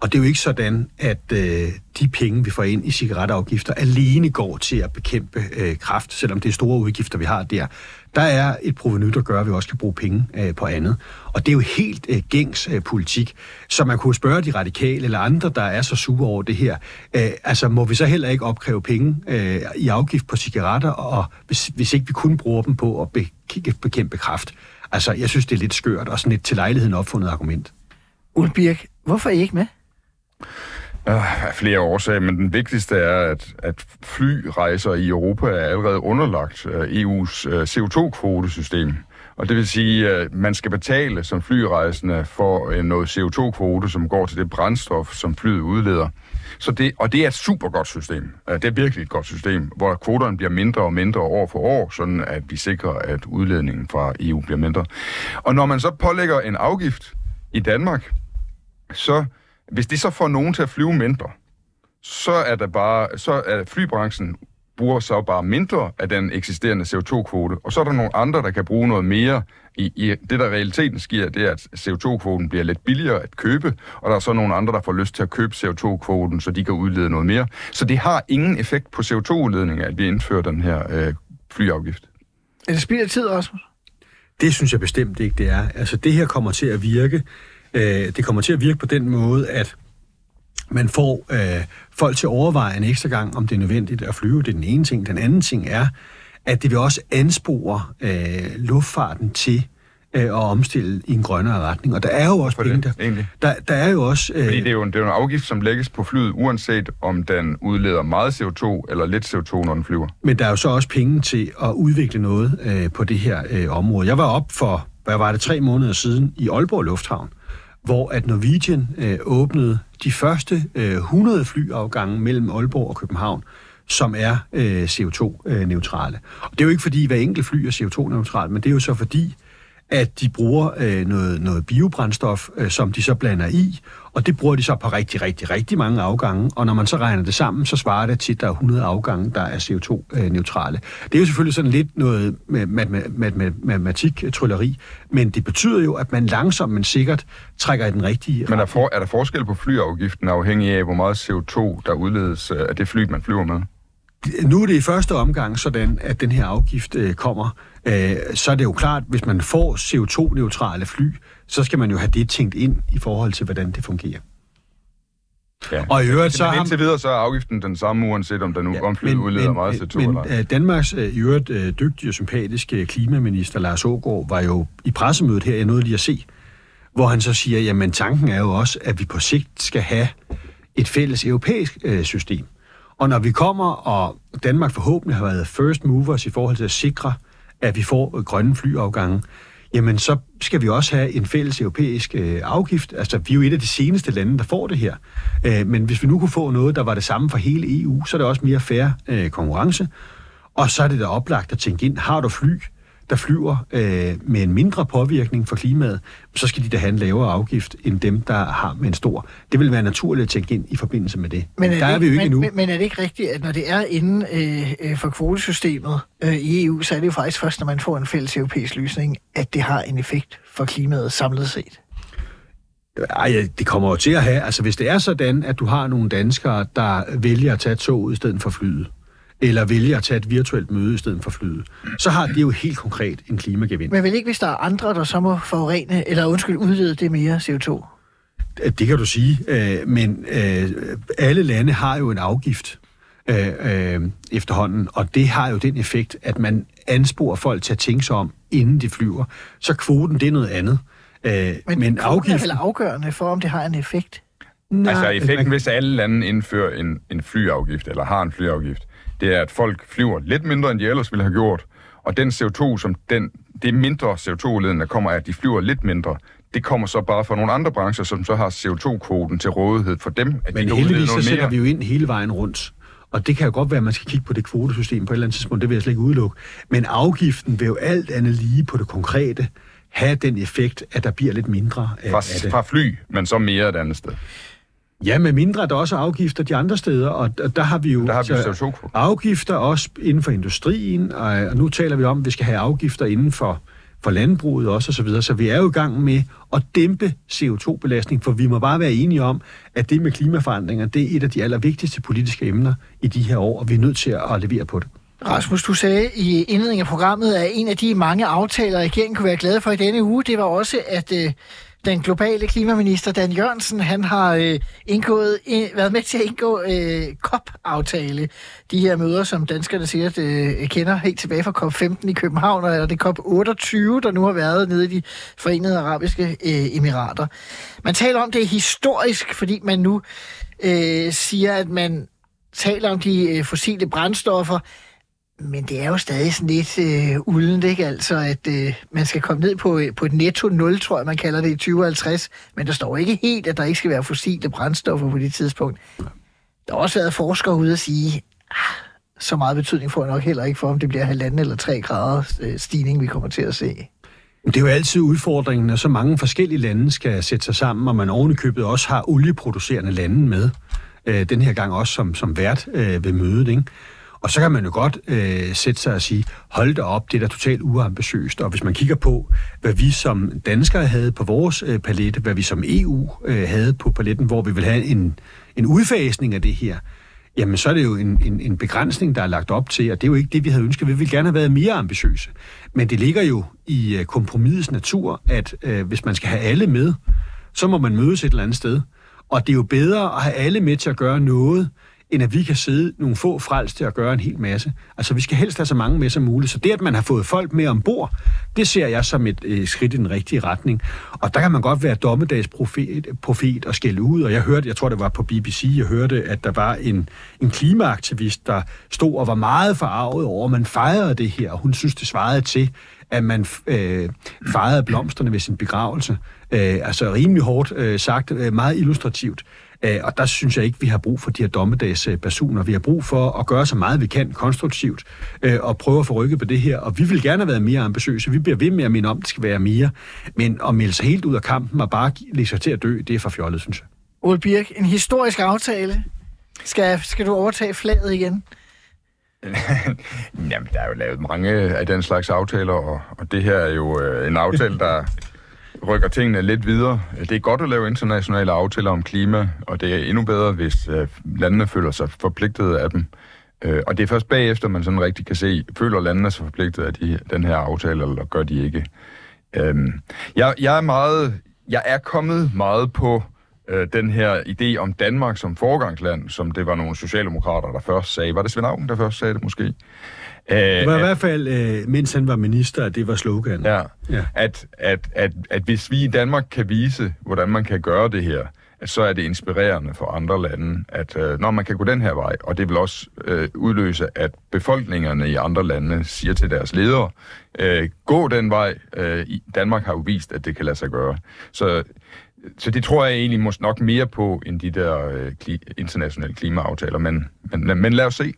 Og det er jo ikke sådan, at øh, de penge, vi får ind i cigaretafgifter, alene går til at bekæmpe øh, kraft, selvom det er store udgifter, vi har der. Der er et proveny, der gør, at vi også kan bruge penge øh, på andet. Og det er jo helt øh, gængs øh, politik. Så man kunne spørge de radikale eller andre, der er så sure over det her. Øh, altså, må vi så heller ikke opkræve penge øh, i afgift på cigaretter, og hvis, hvis ikke vi kun bruger dem på at be- bekæmpe kraft? Altså, jeg synes, det er lidt skørt og sådan et til lejligheden opfundet argument. Ulbirk, hvorfor er I ikke med? Øh, af flere årsager, men den vigtigste er, at, at flyrejser i Europa er allerede underlagt øh, EU's øh, CO2-kvotesystem. Og det vil sige, at man skal betale som flyrejsende for øh, noget CO2-kvote, som går til det brændstof, som flyet udleder. Så det, og det er et super godt system. Øh, det er virkelig et godt system, hvor kvoterne bliver mindre og mindre år for år, sådan at vi sikrer, at udledningen fra EU bliver mindre. Og når man så pålægger en afgift i Danmark, så hvis det så får nogen til at flyve mindre, så er der bare, så er flybranchen bruger så bare mindre af den eksisterende CO2-kvote, og så er der nogle andre, der kan bruge noget mere. I, i det, der realiteten sker, det er, at CO2-kvoten bliver lidt billigere at købe, og der er så nogle andre, der får lyst til at købe CO2-kvoten, så de kan udlede noget mere. Så det har ingen effekt på CO2-udledning, at vi indfører den her øh, flyafgift. Er det spild af tid, Rasmus? Det synes jeg bestemt ikke, det er. Altså, det her kommer til at virke. Øh, det kommer til at virke på den måde, at man får øh, folk til at overveje en ekstra gang, om det er nødvendigt at flyve. Det er den ene ting. Den anden ting er, at det vil også anspore øh, luftfarten til øh, at omstille i en grønnere retning. Og der er jo også penge der. egentlig. Der, der er jo også... Øh, Fordi det er jo en, det er jo en afgift, som lægges på flyet, uanset om den udleder meget CO2 eller lidt CO2, når den flyver. Men der er jo så også penge til at udvikle noget øh, på det her øh, område. Jeg var op for, hvad var det, tre måneder siden i Aalborg Lufthavn, hvor at Norwegian øh, åbnede de første øh, 100 flyafgange mellem Aalborg og København, som er øh, CO2-neutrale. Øh, og det er jo ikke fordi, hver enkelt fly er CO2-neutral, men det er jo så fordi, at de bruger øh, noget, noget biobrændstof, øh, som de så blander i, og det bruger de så på rigtig, rigtig, rigtig mange afgange, og når man så regner det sammen, så svarer det til, at der er 100 afgange, der er CO2-neutrale. Det er jo selvfølgelig sådan lidt noget matematik-trylleri, men det betyder jo, at man langsomt, men sikkert trækker i den rigtige Men er, for, er der forskel på flyafgiften afhængig af, hvor meget CO2, der udledes øh, af det fly, man flyver med? Nu er det i første omgang sådan, at den her afgift øh, kommer. Øh, så er det jo klart, hvis man får CO2-neutrale fly, så skal man jo have det tænkt ind i forhold til, hvordan det fungerer. Ja. Og i øvrigt, så Men indtil videre, så er afgiften den samme, uanset om der nu ja, om flyet udleder men, meget CO2 men, eller Men Danmarks øh, i øvrigt øh, dygtige og sympatiske klimaminister Lars Ågaard var jo i pressemødet her, jeg nåede lige at se, hvor han så siger, jamen tanken er jo også, at vi på sigt skal have et fælles europæisk øh, system. Og når vi kommer, og Danmark forhåbentlig har været first movers i forhold til at sikre, at vi får øh, grønne flyafgange, jamen så skal vi også have en fælles europæisk øh, afgift. Altså, vi er jo et af de seneste lande, der får det her. Øh, men hvis vi nu kunne få noget, der var det samme for hele EU, så er det også mere fair øh, konkurrence. Og så er det da oplagt at tænke ind, har du fly, der flyver øh, med en mindre påvirkning for klimaet, så skal de da have en lavere afgift end dem, der har med en stor. Det vil være naturligt at tænke ind i forbindelse med det. Men er der det er vi jo ikke men, endnu. Men, men er det ikke rigtigt, at når det er inden øh, øh, for kvotesystemet øh, i EU, så er det jo faktisk først, når man får en fælles europæisk løsning, at det har en effekt for klimaet samlet set? Ej, det kommer jo til at have, altså hvis det er sådan, at du har nogle danskere, der vælger at tage toget i stedet for flyet, eller vælger at tage et virtuelt møde i stedet for flyet, så har det jo helt konkret en klimagevind. Men vel ikke, hvis der er andre, der så må forurene, eller undskyld, udlede det mere CO2? Det kan du sige, øh, men øh, alle lande har jo en afgift øh, øh, efterhånden, og det har jo den effekt, at man ansporer folk til at tænke sig om, inden de flyver. Så kvoten, det er noget andet. Øh, Men, men afgiften... er vel afgørende for, om det har en effekt? Nej, altså effekten, hvis alle lande indfører en, en flyafgift, eller har en flyafgift, det er, at folk flyver lidt mindre, end de ellers ville have gjort, og den CO2, som den, det mindre CO2-udledning, der kommer af, at de flyver lidt mindre, det kommer så bare fra nogle andre brancher, som så har CO2-kvoten til rådighed for dem. At Men de heldigvis så sætter vi jo ind hele vejen rundt. Og det kan jo godt være, at man skal kigge på det kvotesystem på et eller andet tidspunkt, det vil jeg slet ikke udelukke. Men afgiften vil jo alt andet lige på det konkrete have den effekt, at der bliver lidt mindre af, fra, af det. Fra fly, men så mere et andet sted. Ja, med mindre er der også afgifter de andre steder, og der har vi jo der har vi altså, afgifter også inden for industrien, og nu taler vi om, at vi skal have afgifter inden for, for landbruget også osv., så, videre. så vi er jo i gang med at dæmpe CO2-belastning, for vi må bare være enige om, at det med klimaforandringer, det er et af de allervigtigste politiske emner i de her år, og vi er nødt til at levere på det. Rasmus, du sagde i indledningen af programmet, at en af de mange aftaler, regeringen kunne være glad for i denne uge, det var også, at øh, den globale klimaminister Dan Jørgensen, han har øh, indgået, øh, været med til at indgå øh, COP-aftale. De her møder, som danskerne sikkert øh, kender helt tilbage fra COP15 i København, eller det COP28, der nu har været nede i de forenede arabiske øh, emirater. Man taler om det historisk, fordi man nu øh, siger, at man taler om de øh, fossile brændstoffer, men det er jo stadig sådan lidt øh, uldent, ikke? Altså, at øh, man skal komme ned på, øh, på et netto 0, tror jeg, man kalder det i 2050. Men der står ikke helt, at der ikke skal være fossile brændstoffer på det tidspunkt. Der har også været forskere ude at sige, ah, så meget betydning får nok heller ikke for, om det bliver halvanden eller tre grader øh, stigning, vi kommer til at se. Det er jo altid udfordringen, at så mange forskellige lande skal sætte sig sammen, og man ovenikøbet også har olieproducerende lande med. Øh, den her gang også som, som vært øh, ved mødet, ikke? Og så kan man jo godt øh, sætte sig og sige, hold da op, det er da totalt uambitiøst. Og hvis man kigger på, hvad vi som danskere havde på vores øh, palette, hvad vi som EU øh, havde på paletten, hvor vi vil have en, en udfasning af det her, jamen så er det jo en, en, en begrænsning, der er lagt op til, og det er jo ikke det, vi havde ønsket. Vi ville gerne have været mere ambitiøse. Men det ligger jo i øh, kompromisets natur, at øh, hvis man skal have alle med, så må man mødes et eller andet sted. Og det er jo bedre at have alle med til at gøre noget, end at vi kan sidde nogle få frels til at gøre en hel masse. Altså, vi skal helst have så mange med som muligt. Så det, at man har fået folk med ombord, det ser jeg som et øh, skridt i den rigtige retning. Og der kan man godt være dommedagsprofet profet og skælde ud. Og jeg hørte, jeg tror det var på BBC, jeg hørte, at der var en, en klimaaktivist, der stod og var meget forarvet over, at man fejrede det her. Og hun synes, det svarede til, at man øh, fejrede blomsterne ved sin begravelse. Øh, altså rimelig hårdt øh, sagt, øh, meget illustrativt og der synes jeg ikke, vi har brug for de her dommedagspersoner. Vi har brug for at gøre så meget, vi kan konstruktivt, øh, og prøve at få rykket på det her. Og vi vil gerne have været mere ambitiøse. Vi bliver ved med at minde om, at det skal være mere. Men at melde sig helt ud af kampen og bare lægge sig til at dø, det er for fjollet, synes jeg. Ole Birk, en historisk aftale. Skal, skal du overtage flaget igen? Jamen, der er jo lavet mange af den slags aftaler, og, og det her er jo øh, en aftale, der rykker tingene lidt videre. Det er godt at lave internationale aftaler om klima, og det er endnu bedre, hvis øh, landene føler sig forpligtet af dem. Øh, og det er først bagefter, man sådan rigtig kan se, føler landene sig forpligtet af de, den her aftale, eller gør de ikke. Øh, jeg, jeg er meget, jeg er kommet meget på øh, den her idé om Danmark som forgangsland, som det var nogle socialdemokrater, der først sagde. Var det Svend Augen, der først sagde det måske? Øh, det var i hvert fald, øh, mens han var minister, at det var slogan. Ja, ja. At, at, at, at hvis vi i Danmark kan vise, hvordan man kan gøre det her, at så er det inspirerende for andre lande, at øh, når man kan gå den her vej, og det vil også øh, udløse, at befolkningerne i andre lande siger til deres ledere, øh, gå den vej. Øh, Danmark har jo vist, at det kan lade sig gøre. Så så det tror jeg egentlig måske nok mere på, end de der øh, kli- internationale klimaaftaler, men, men, men lad os se.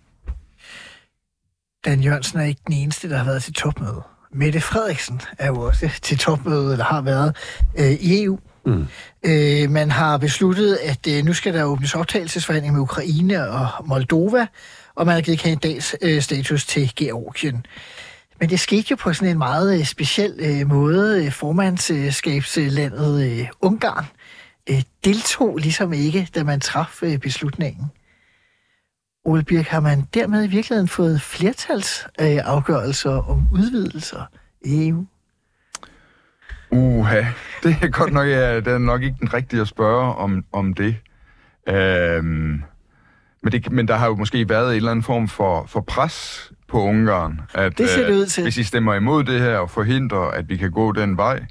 Dan Jørgensen er ikke den eneste, der har været til topmøde. Mette Frederiksen er jo også til topmøde, eller har været øh, i EU. Mm. Øh, man har besluttet, at øh, nu skal der åbnes optagelsesforhandling med Ukraine og Moldova, og man har givet kandidatstatus øh, til Georgien. Men det skete jo på sådan en meget øh, speciel øh, måde. Formandskabslandet øh, Ungarn øh, deltog ligesom ikke, da man traf øh, beslutningen. Ole Birk, har man dermed i virkeligheden fået flertalsafgørelser øh, om udvidelser i EU? Uha, det er godt nok, ja, det er nok ikke den rigtige at spørge om, om det. Øhm, men det. Men der har jo måske været en eller anden form for, for pres på Ungarn. At, det ser det ud til. Hvis I stemmer imod det her og forhindrer, at vi kan gå den vej,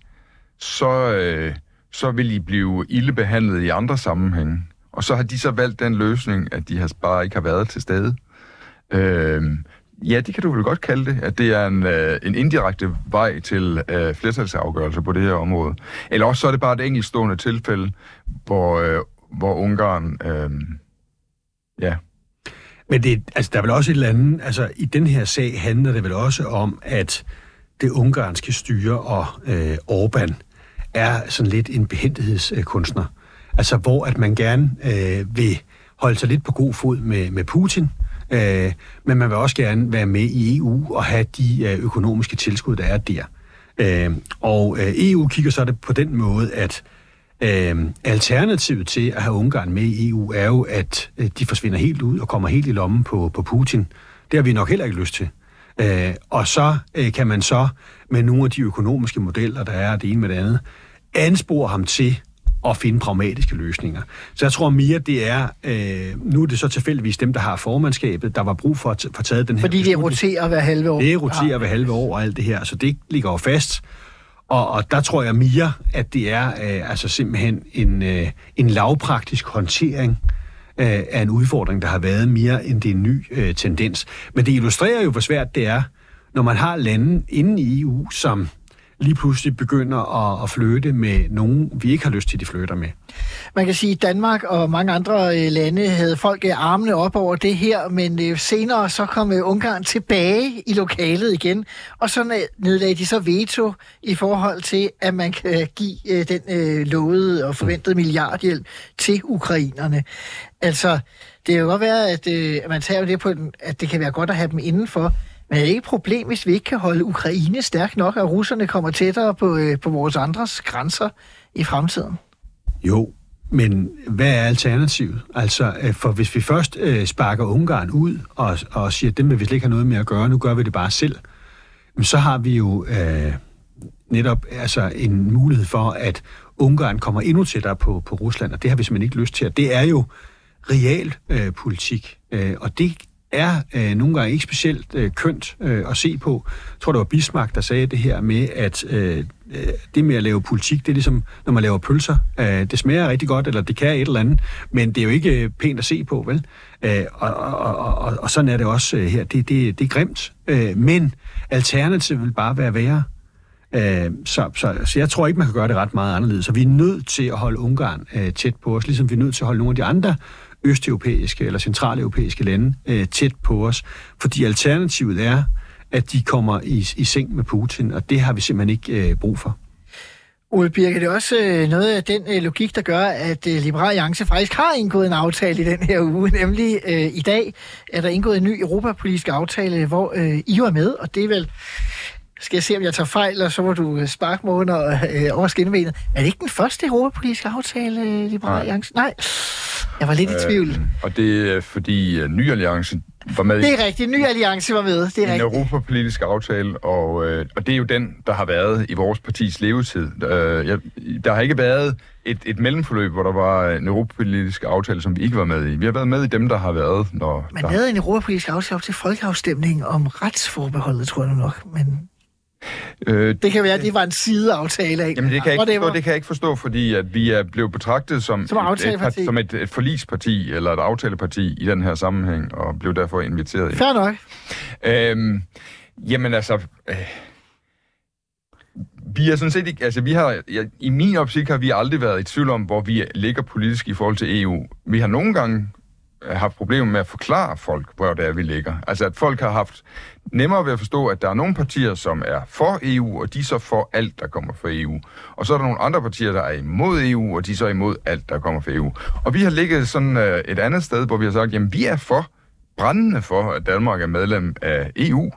så, øh, så vil I blive ildebehandlet i andre sammenhænge. Og så har de så valgt den løsning, at de har bare ikke har været til stede. Øh, ja, det kan du vel godt kalde det, at det er en, øh, en indirekte vej til øh, flertalsafgørelse på det her område. Eller også så er det bare et enkeltstående tilfælde, hvor, øh, hvor Ungarn... Øh, ja, men det, altså, der er vel også et eller andet, altså i den her sag handler det vel også om, at det ungarske styre og øh, Orbán er sådan lidt en behendighedskunstner. Altså hvor at man gerne øh, vil holde sig lidt på god fod med, med Putin, øh, men man vil også gerne være med i EU og have de øh, økonomiske tilskud, der er der. Øh, og øh, EU kigger så det på den måde, at Øh, alternativet til at have Ungarn med i EU er jo, at øh, de forsvinder helt ud og kommer helt i lommen på, på Putin. Det har vi nok heller ikke lyst til. Øh, og så øh, kan man så med nogle af de økonomiske modeller, der er det ene med det andet, anspore ham til at finde pragmatiske løsninger. Så jeg tror mere, det er, øh, nu er det så tilfældigvis dem, der har formandskabet, der var brug for at få taget den her Fordi det roterer hver halve år. Det roterer ja. hver halve år og alt det her, så det ligger jo fast. Og, og der tror jeg mere, at det er øh, altså simpelthen en, øh, en lavpraktisk håndtering øh, af en udfordring, der har været mere end det er en ny øh, tendens. Men det illustrerer jo, hvor svært det er, når man har lande inden i EU, som lige pludselig begynder at, at flytte med nogen, vi ikke har lyst til, at de flytter med. Man kan sige, at Danmark og mange andre øh, lande havde folk øh, armene op over det her, men øh, senere så kom Ungarn tilbage i lokalet igen, og så nedlagde de så veto i forhold til, at man kan give den lovede og forventede milliardhjælp til ukrainerne. Altså, det kan jo godt være, at, man tager det på, at det kan være godt at have dem indenfor, men er det ikke et problem, hvis vi ikke kan holde Ukraine stærk nok, at russerne kommer tættere på, øh, på vores andres grænser i fremtiden? Jo, men hvad er alternativet? Altså, øh, for hvis vi først øh, sparker Ungarn ud og, og siger, at dem vil vi slet ikke have noget med at gøre, nu gør vi det bare selv, så har vi jo øh, netop altså, en mulighed for, at Ungarn kommer endnu tættere på, på Rusland, og det har vi simpelthen ikke lyst til. det er jo real øh, politik, øh, og det er øh, nogle gange ikke specielt øh, kønt øh, at se på. Jeg tror, det var Bismarck, der sagde det her med, at øh, øh, det med at lave politik, det er ligesom, når man laver pølser. Øh, det smager rigtig godt, eller det kan et eller andet, men det er jo ikke øh, pænt at se på, vel? Øh, og, og, og, og, og sådan er det også øh, her. Det, det, det er grimt, øh, men alternativet vil bare være værre. Øh, så, så, så jeg tror ikke, man kan gøre det ret meget anderledes. Så vi er nødt til at holde Ungarn øh, tæt på os, ligesom vi er nødt til at holde nogle af de andre østeuropæiske eller centraleuropæiske lande øh, tæt på os. Fordi alternativet er, at de kommer i, i seng med Putin, og det har vi simpelthen ikke øh, brug for. Ole Birke, det er også øh, noget af den øh, logik, der gør, at øh, Liberal Alliance faktisk har indgået en aftale i den her uge. Nemlig øh, i dag er der indgået en ny europapolitisk aftale, hvor øh, I var med, og det er vel skal jeg se, om jeg tager fejl, og så må du øh, sparke mig under øh, over skinnebenet. Er det ikke den første europapolitiske aftale, øh, Liberal Alliance? Nej, jeg var lidt i tvivl. Øh, og det er fordi uh, Ny Alliance var med Det er rigtigt, Ny Alliance var med. Det er en rigtigt. europapolitisk aftale, og, øh, og det er jo den, der har været i vores partis levetid. Øh, jeg, der har ikke været et, et mellemforløb, hvor der var en europapolitisk aftale, som vi ikke var med i. Vi har været med i dem, der har været. Når Man der... havde en europapolitisk aftale op til folkeafstemning om retsforbeholdet, tror jeg nok, men Øh, det kan være, at det var en sideaftale af. Jamen, det kan, jeg ikke forstå, det kan jeg ikke forstå, fordi at vi er blevet betragtet som, Som et, et, som et, et forlisparti eller et aftaleparti i den her sammenhæng, og blev derfor inviteret ind. Fair nok. Øhm, jamen altså... Øh, vi er sådan set ikke... Altså, vi har, ja, I min optik har vi aldrig været i tvivl om, hvor vi ligger politisk i forhold til EU. Vi har nogle gange Øh, haft problemer med at forklare folk, hvor det er, vi ligger. Altså, at folk har haft nemmere ved at forstå, at der er nogle partier, som er for EU, og de er så for alt, der kommer fra EU. Og så er der nogle andre partier, der er imod EU, og de er så imod alt, der kommer fra EU. Og vi har ligget sådan øh, et andet sted, hvor vi har sagt, jamen vi er for, brændende for, at Danmark er medlem af EU.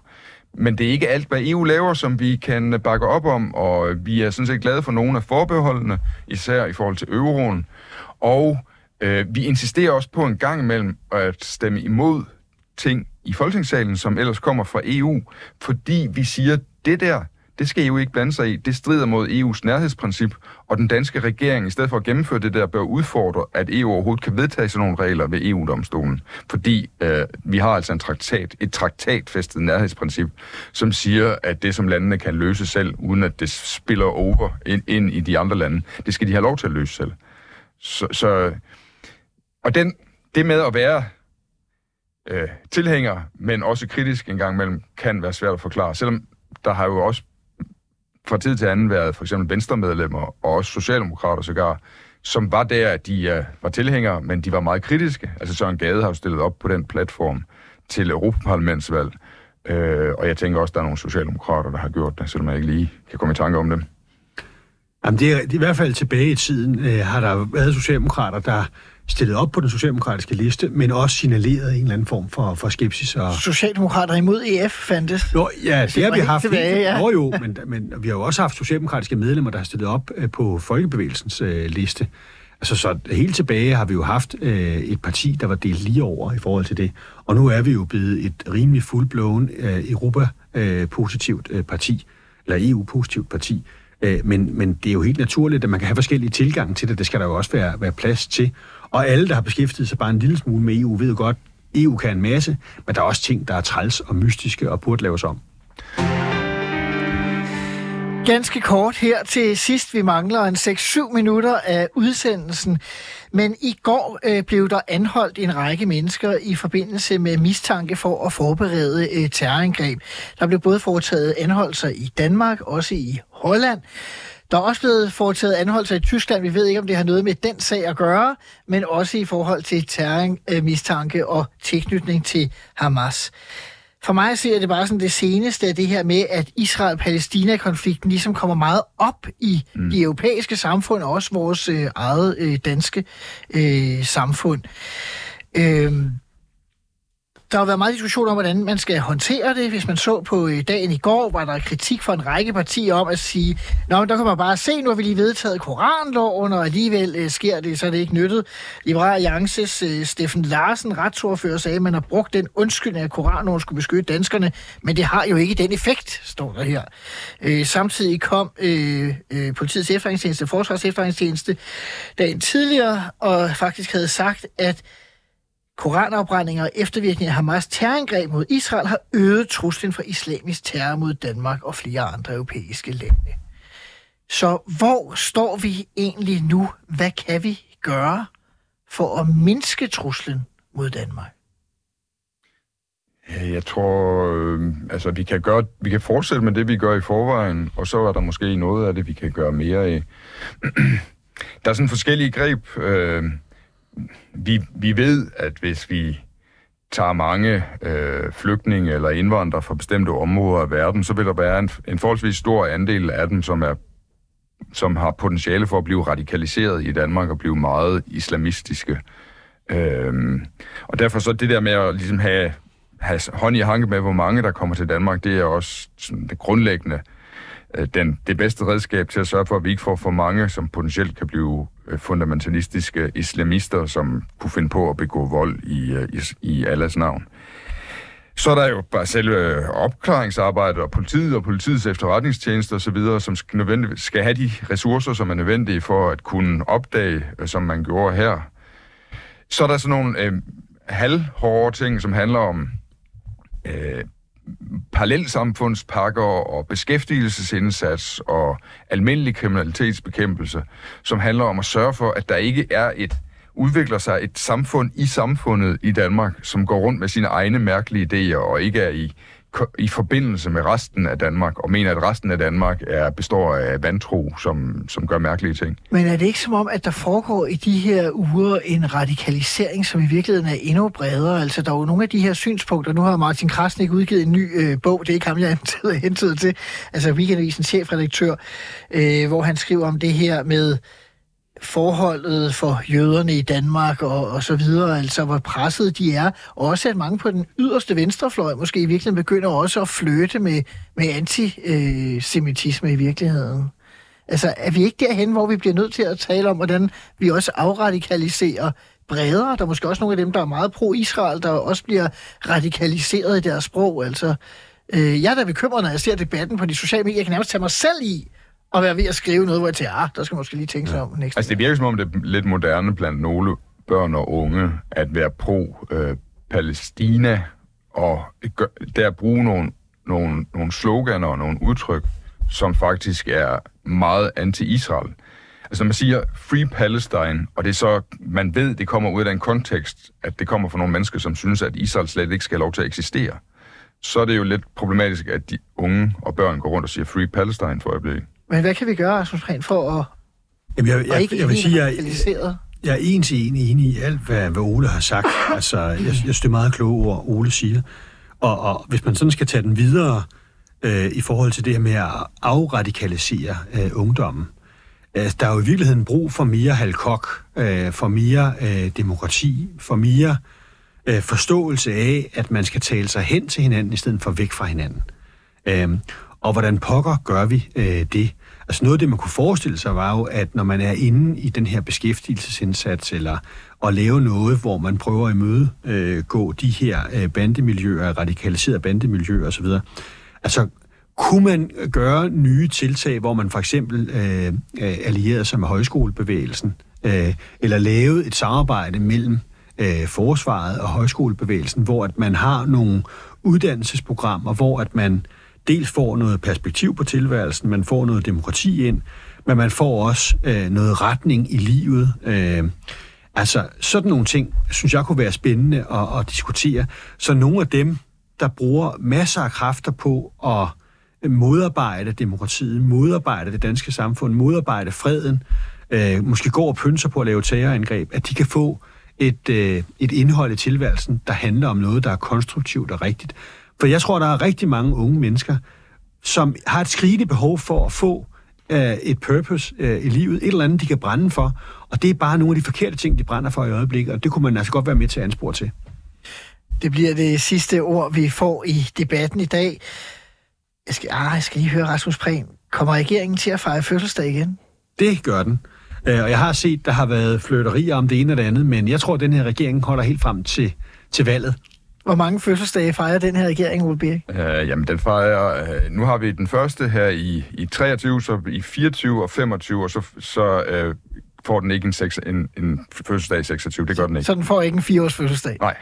Men det er ikke alt, hvad EU laver, som vi kan bakke op om, og vi er sådan set glade for nogle af forbeholdene, især i forhold til euroen. Og øh, vi insisterer også på en gang imellem at stemme imod ting i Folketingssalen, som ellers kommer fra EU, fordi vi siger, det der, det skal EU ikke blande sig i. Det strider mod EU's nærhedsprincip, og den danske regering, i stedet for at gennemføre det der, bør udfordre, at EU overhovedet kan vedtage sådan nogle regler ved EU-domstolen. Fordi øh, vi har altså en traktat, et traktatfæstet nærhedsprincip, som siger, at det, som landene kan løse selv, uden at det spiller over ind, ind i de andre lande, det skal de have lov til at løse selv. Så, så og den, det med at være øh, tilhænger, men også kritisk en gang imellem, kan være svært at forklare. Selvom der har jo også fra tid til anden været for eksempel venstremedlemmer og også socialdemokrater sågar, som var der, at de uh, var tilhængere, men de var meget kritiske. Altså Søren Gade har jo stillet op på den platform til Europaparlamentsvalg, øh, og jeg tænker også, at der er nogle socialdemokrater, der har gjort det, selvom jeg ikke lige kan komme i tanke om dem. Jamen, det er, det er i hvert fald tilbage i tiden, øh, har der været socialdemokrater, der stillet op på den socialdemokratiske liste, men også signaleret en eller anden form for, for skepsis. Og... Socialdemokrater imod EF fandtes. Nå, ja, det, det har vi haft. tilbage, ja. Nå jo, men, men vi har jo også haft socialdemokratiske medlemmer, der har stillet op øh, på Folkebevægelsens øh, liste. Altså, så helt tilbage har vi jo haft øh, et parti, der var delt lige over i forhold til det. Og nu er vi jo blevet et rimelig fuldblåen øh, Europa-positivt øh, parti, eller EU-positivt parti. Øh, men, men det er jo helt naturligt, at man kan have forskellige tilgange til det. Det skal der jo også være, være plads til. Og alle, der har beskæftiget sig bare en lille smule med EU, ved godt, EU kan en masse, men der er også ting, der er træls og mystiske og burde laves om. Ganske kort her til sidst. Vi mangler en 6-7 minutter af udsendelsen. Men i går øh, blev der anholdt en række mennesker i forbindelse med mistanke for at forberede øh, terrorangreb. Der blev både foretaget anholdelser i Danmark, også i Holland. Der er også blevet foretaget anholdelser i Tyskland. Vi ved ikke, om det har noget med den sag at gøre, men også i forhold til terrormistanke og tilknytning til Hamas. For mig ser det bare sådan det seneste af det her med, at Israel-Palæstina-konflikten ligesom kommer meget op i mm. de europæiske samfund, og også vores øh, eget øh, danske øh, samfund. Øh, der har været meget diskussion om, hvordan man skal håndtere det. Hvis man så på øh, dagen i går, var der kritik fra en række partier om at sige, Nå, men der kan man bare se, nu har vi lige vedtaget koranloven, og alligevel øh, sker det, så er det ikke nyttet. Liberal Alliances øh, Steffen Larsen, retsordfører, sagde, at man har brugt den undskyldning, at koranloven skulle beskytte danskerne, men det har jo ikke den effekt, står der her. Øh, samtidig kom øh, øh, politiets efterretningstjeneste, forsvars efterretningstjeneste, dagen tidligere, og faktisk havde sagt, at Koranafbrændinger og eftervirkninger af Hamas terrorangreb mod Israel har øget truslen fra islamisk terror mod Danmark og flere andre europæiske lande. Så hvor står vi egentlig nu? Hvad kan vi gøre for at mindske truslen mod Danmark? Jeg tror, øh, altså vi kan, gøre, vi kan fortsætte med det, vi gør i forvejen, og så er der måske noget af det, vi kan gøre mere af. der er sådan forskellige greb. Øh, vi, vi ved, at hvis vi tager mange øh, flygtninge eller indvandrere fra bestemte områder af verden, så vil der være en, en forholdsvis stor andel af dem, som er som har potentiale for at blive radikaliseret i Danmark og blive meget islamistiske. Øhm, og derfor så det der med at ligesom have, have hånd i hanke med, hvor mange der kommer til Danmark, det er også sådan det grundlæggende, øh, den, det bedste redskab til at sørge for, at vi ikke får for mange, som potentielt kan blive Øh, fundamentalistiske islamister, som kunne finde på at begå vold i, øh, i, i Allahs navn. Så er der jo bare selve opklaringsarbejdet og politiet og politiets efterretningstjenester osv., som skal, skal have de ressourcer, som er nødvendige for at kunne opdage, øh, som man gjorde her. Så er der sådan nogle øh, halvhårde ting, som handler om øh, parallelsamfundspakker og beskæftigelsesindsats og almindelig kriminalitetsbekæmpelse, som handler om at sørge for, at der ikke er et udvikler sig et samfund i samfundet i Danmark, som går rundt med sine egne mærkelige idéer og ikke er i, i forbindelse med resten af Danmark, og mener, at resten af Danmark er, består af vantro, som, som gør mærkelige ting. Men er det ikke som om, at der foregår i de her uger en radikalisering, som i virkeligheden er endnu bredere? Altså, der er jo nogle af de her synspunkter. Nu har Martin Krasnik udgivet en ny øh, bog, det er ikke ham, jeg er hentet til, altså Weekendavisens chefredaktør, øh, hvor han skriver om det her med forholdet for jøderne i Danmark og, og så videre, altså hvor presset de er. Og også at mange på den yderste venstrefløj måske i virkeligheden begynder også at flytte med, med antisemitisme i virkeligheden. Altså er vi ikke derhen, hvor vi bliver nødt til at tale om, hvordan vi også afradikaliserer bredere? Der er måske også nogle af dem, der er meget pro-Israel, der også bliver radikaliseret i deres sprog. Altså, øh, jeg er da bekymret, når jeg ser debatten på de sociale medier. Jeg kan nærmest tage mig selv i, og være ved at skrive noget, hvor jeg tænker, ah, der skal man måske lige tænke sig om. Næste Altså det virker som om, det er lidt moderne blandt nogle børn og unge, at være pro-Palæstina, og gør- der bruge nogle, nogle, nogle sloganer og nogle udtryk, som faktisk er meget anti-Israel. Altså når man siger Free Palestine, og det er så, man ved, det kommer ud af den kontekst, at det kommer fra nogle mennesker, som synes, at Israel slet ikke skal have lov til at eksistere, så er det jo lidt problematisk, at de unge og børn går rundt og siger Free Palestine for øjeblikket. Men hvad kan vi gøre, Rasmus Prehn, for at, Jamen, jeg, at jeg, ikke jeg, jeg vil sige, jeg, radikaliseret? Jeg er en til en enig i alt, hvad, hvad Ole har sagt. Altså, jeg, jeg synes, det er meget kloge ord, Ole siger. Og, og hvis man sådan skal tage den videre øh, i forhold til det her med at afradikalisere øh, ungdommen, øh, der er jo i virkeligheden brug for mere halkok, øh, for mere øh, demokrati, for mere øh, forståelse af, at man skal tale sig hen til hinanden, i stedet for væk fra hinanden. Øh, og hvordan pokker gør vi øh, det? Altså noget af det, man kunne forestille sig, var jo, at når man er inde i den her beskæftigelsesindsats, eller at lave noget, hvor man prøver at møde, øh, gå de her øh, bandemiljøer, radikaliserede bandemiljøer osv., altså kunne man gøre nye tiltag, hvor man for eksempel øh, allierede sig med højskolebevægelsen, øh, eller lavede et samarbejde mellem øh, forsvaret og højskolebevægelsen, hvor at man har nogle uddannelsesprogrammer, hvor at man dels får noget perspektiv på tilværelsen, man får noget demokrati ind, men man får også øh, noget retning i livet. Øh, altså, sådan nogle ting, synes jeg kunne være spændende at, at diskutere. Så nogle af dem, der bruger masser af kræfter på at modarbejde demokratiet, modarbejde det danske samfund, modarbejde freden, øh, måske går og pynser på at lave terrorangreb, at de kan få et, øh, et indhold i tilværelsen, der handler om noget, der er konstruktivt og rigtigt. For jeg tror, der er rigtig mange unge mennesker, som har et skrigende behov for at få øh, et purpose øh, i livet, et eller andet, de kan brænde for, og det er bare nogle af de forkerte ting, de brænder for i øjeblikket, og det kunne man altså godt være med til at anspore til. Det bliver det sidste ord, vi får i debatten i dag. Jeg skal, ah, jeg skal lige høre Rasmus Prehn. Kommer regeringen til at fejre fødselsdag igen? Det gør den. Øh, Og jeg har set, der har været flytterier om det ene og det andet, men jeg tror, at den her regering holder helt frem til, til valget. Hvor mange fødselsdage fejrer den her regering, Ole Birk? Uh, jamen, den fejrer... Uh, nu har vi den første her i, i 23, så i 24 og 25, og så, så uh, får den ikke en, seks, en, en fødselsdag i 26. Det gør den ikke. Så den får ikke en fireårs fødselsdag. Nej.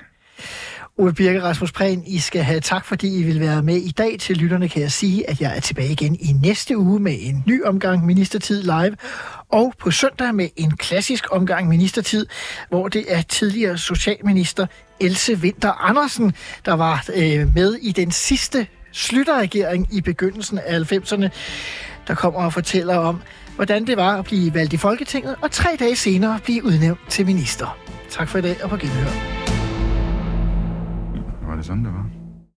Ole Birke Rasmus Prehn, I skal have tak, fordi I vil være med i dag. Til lytterne kan jeg sige, at jeg er tilbage igen i næste uge med en ny omgang Ministertid Live. Og på søndag med en klassisk omgang ministertid, hvor det er tidligere socialminister Else Winter Andersen, der var øh, med i den sidste slutterregering i begyndelsen af 90'erne, der kommer og fortæller om, hvordan det var at blive valgt i Folketinget, og tre dage senere blive udnævnt til minister. Tak for i dag, og på genhør. Var det sådan, det var?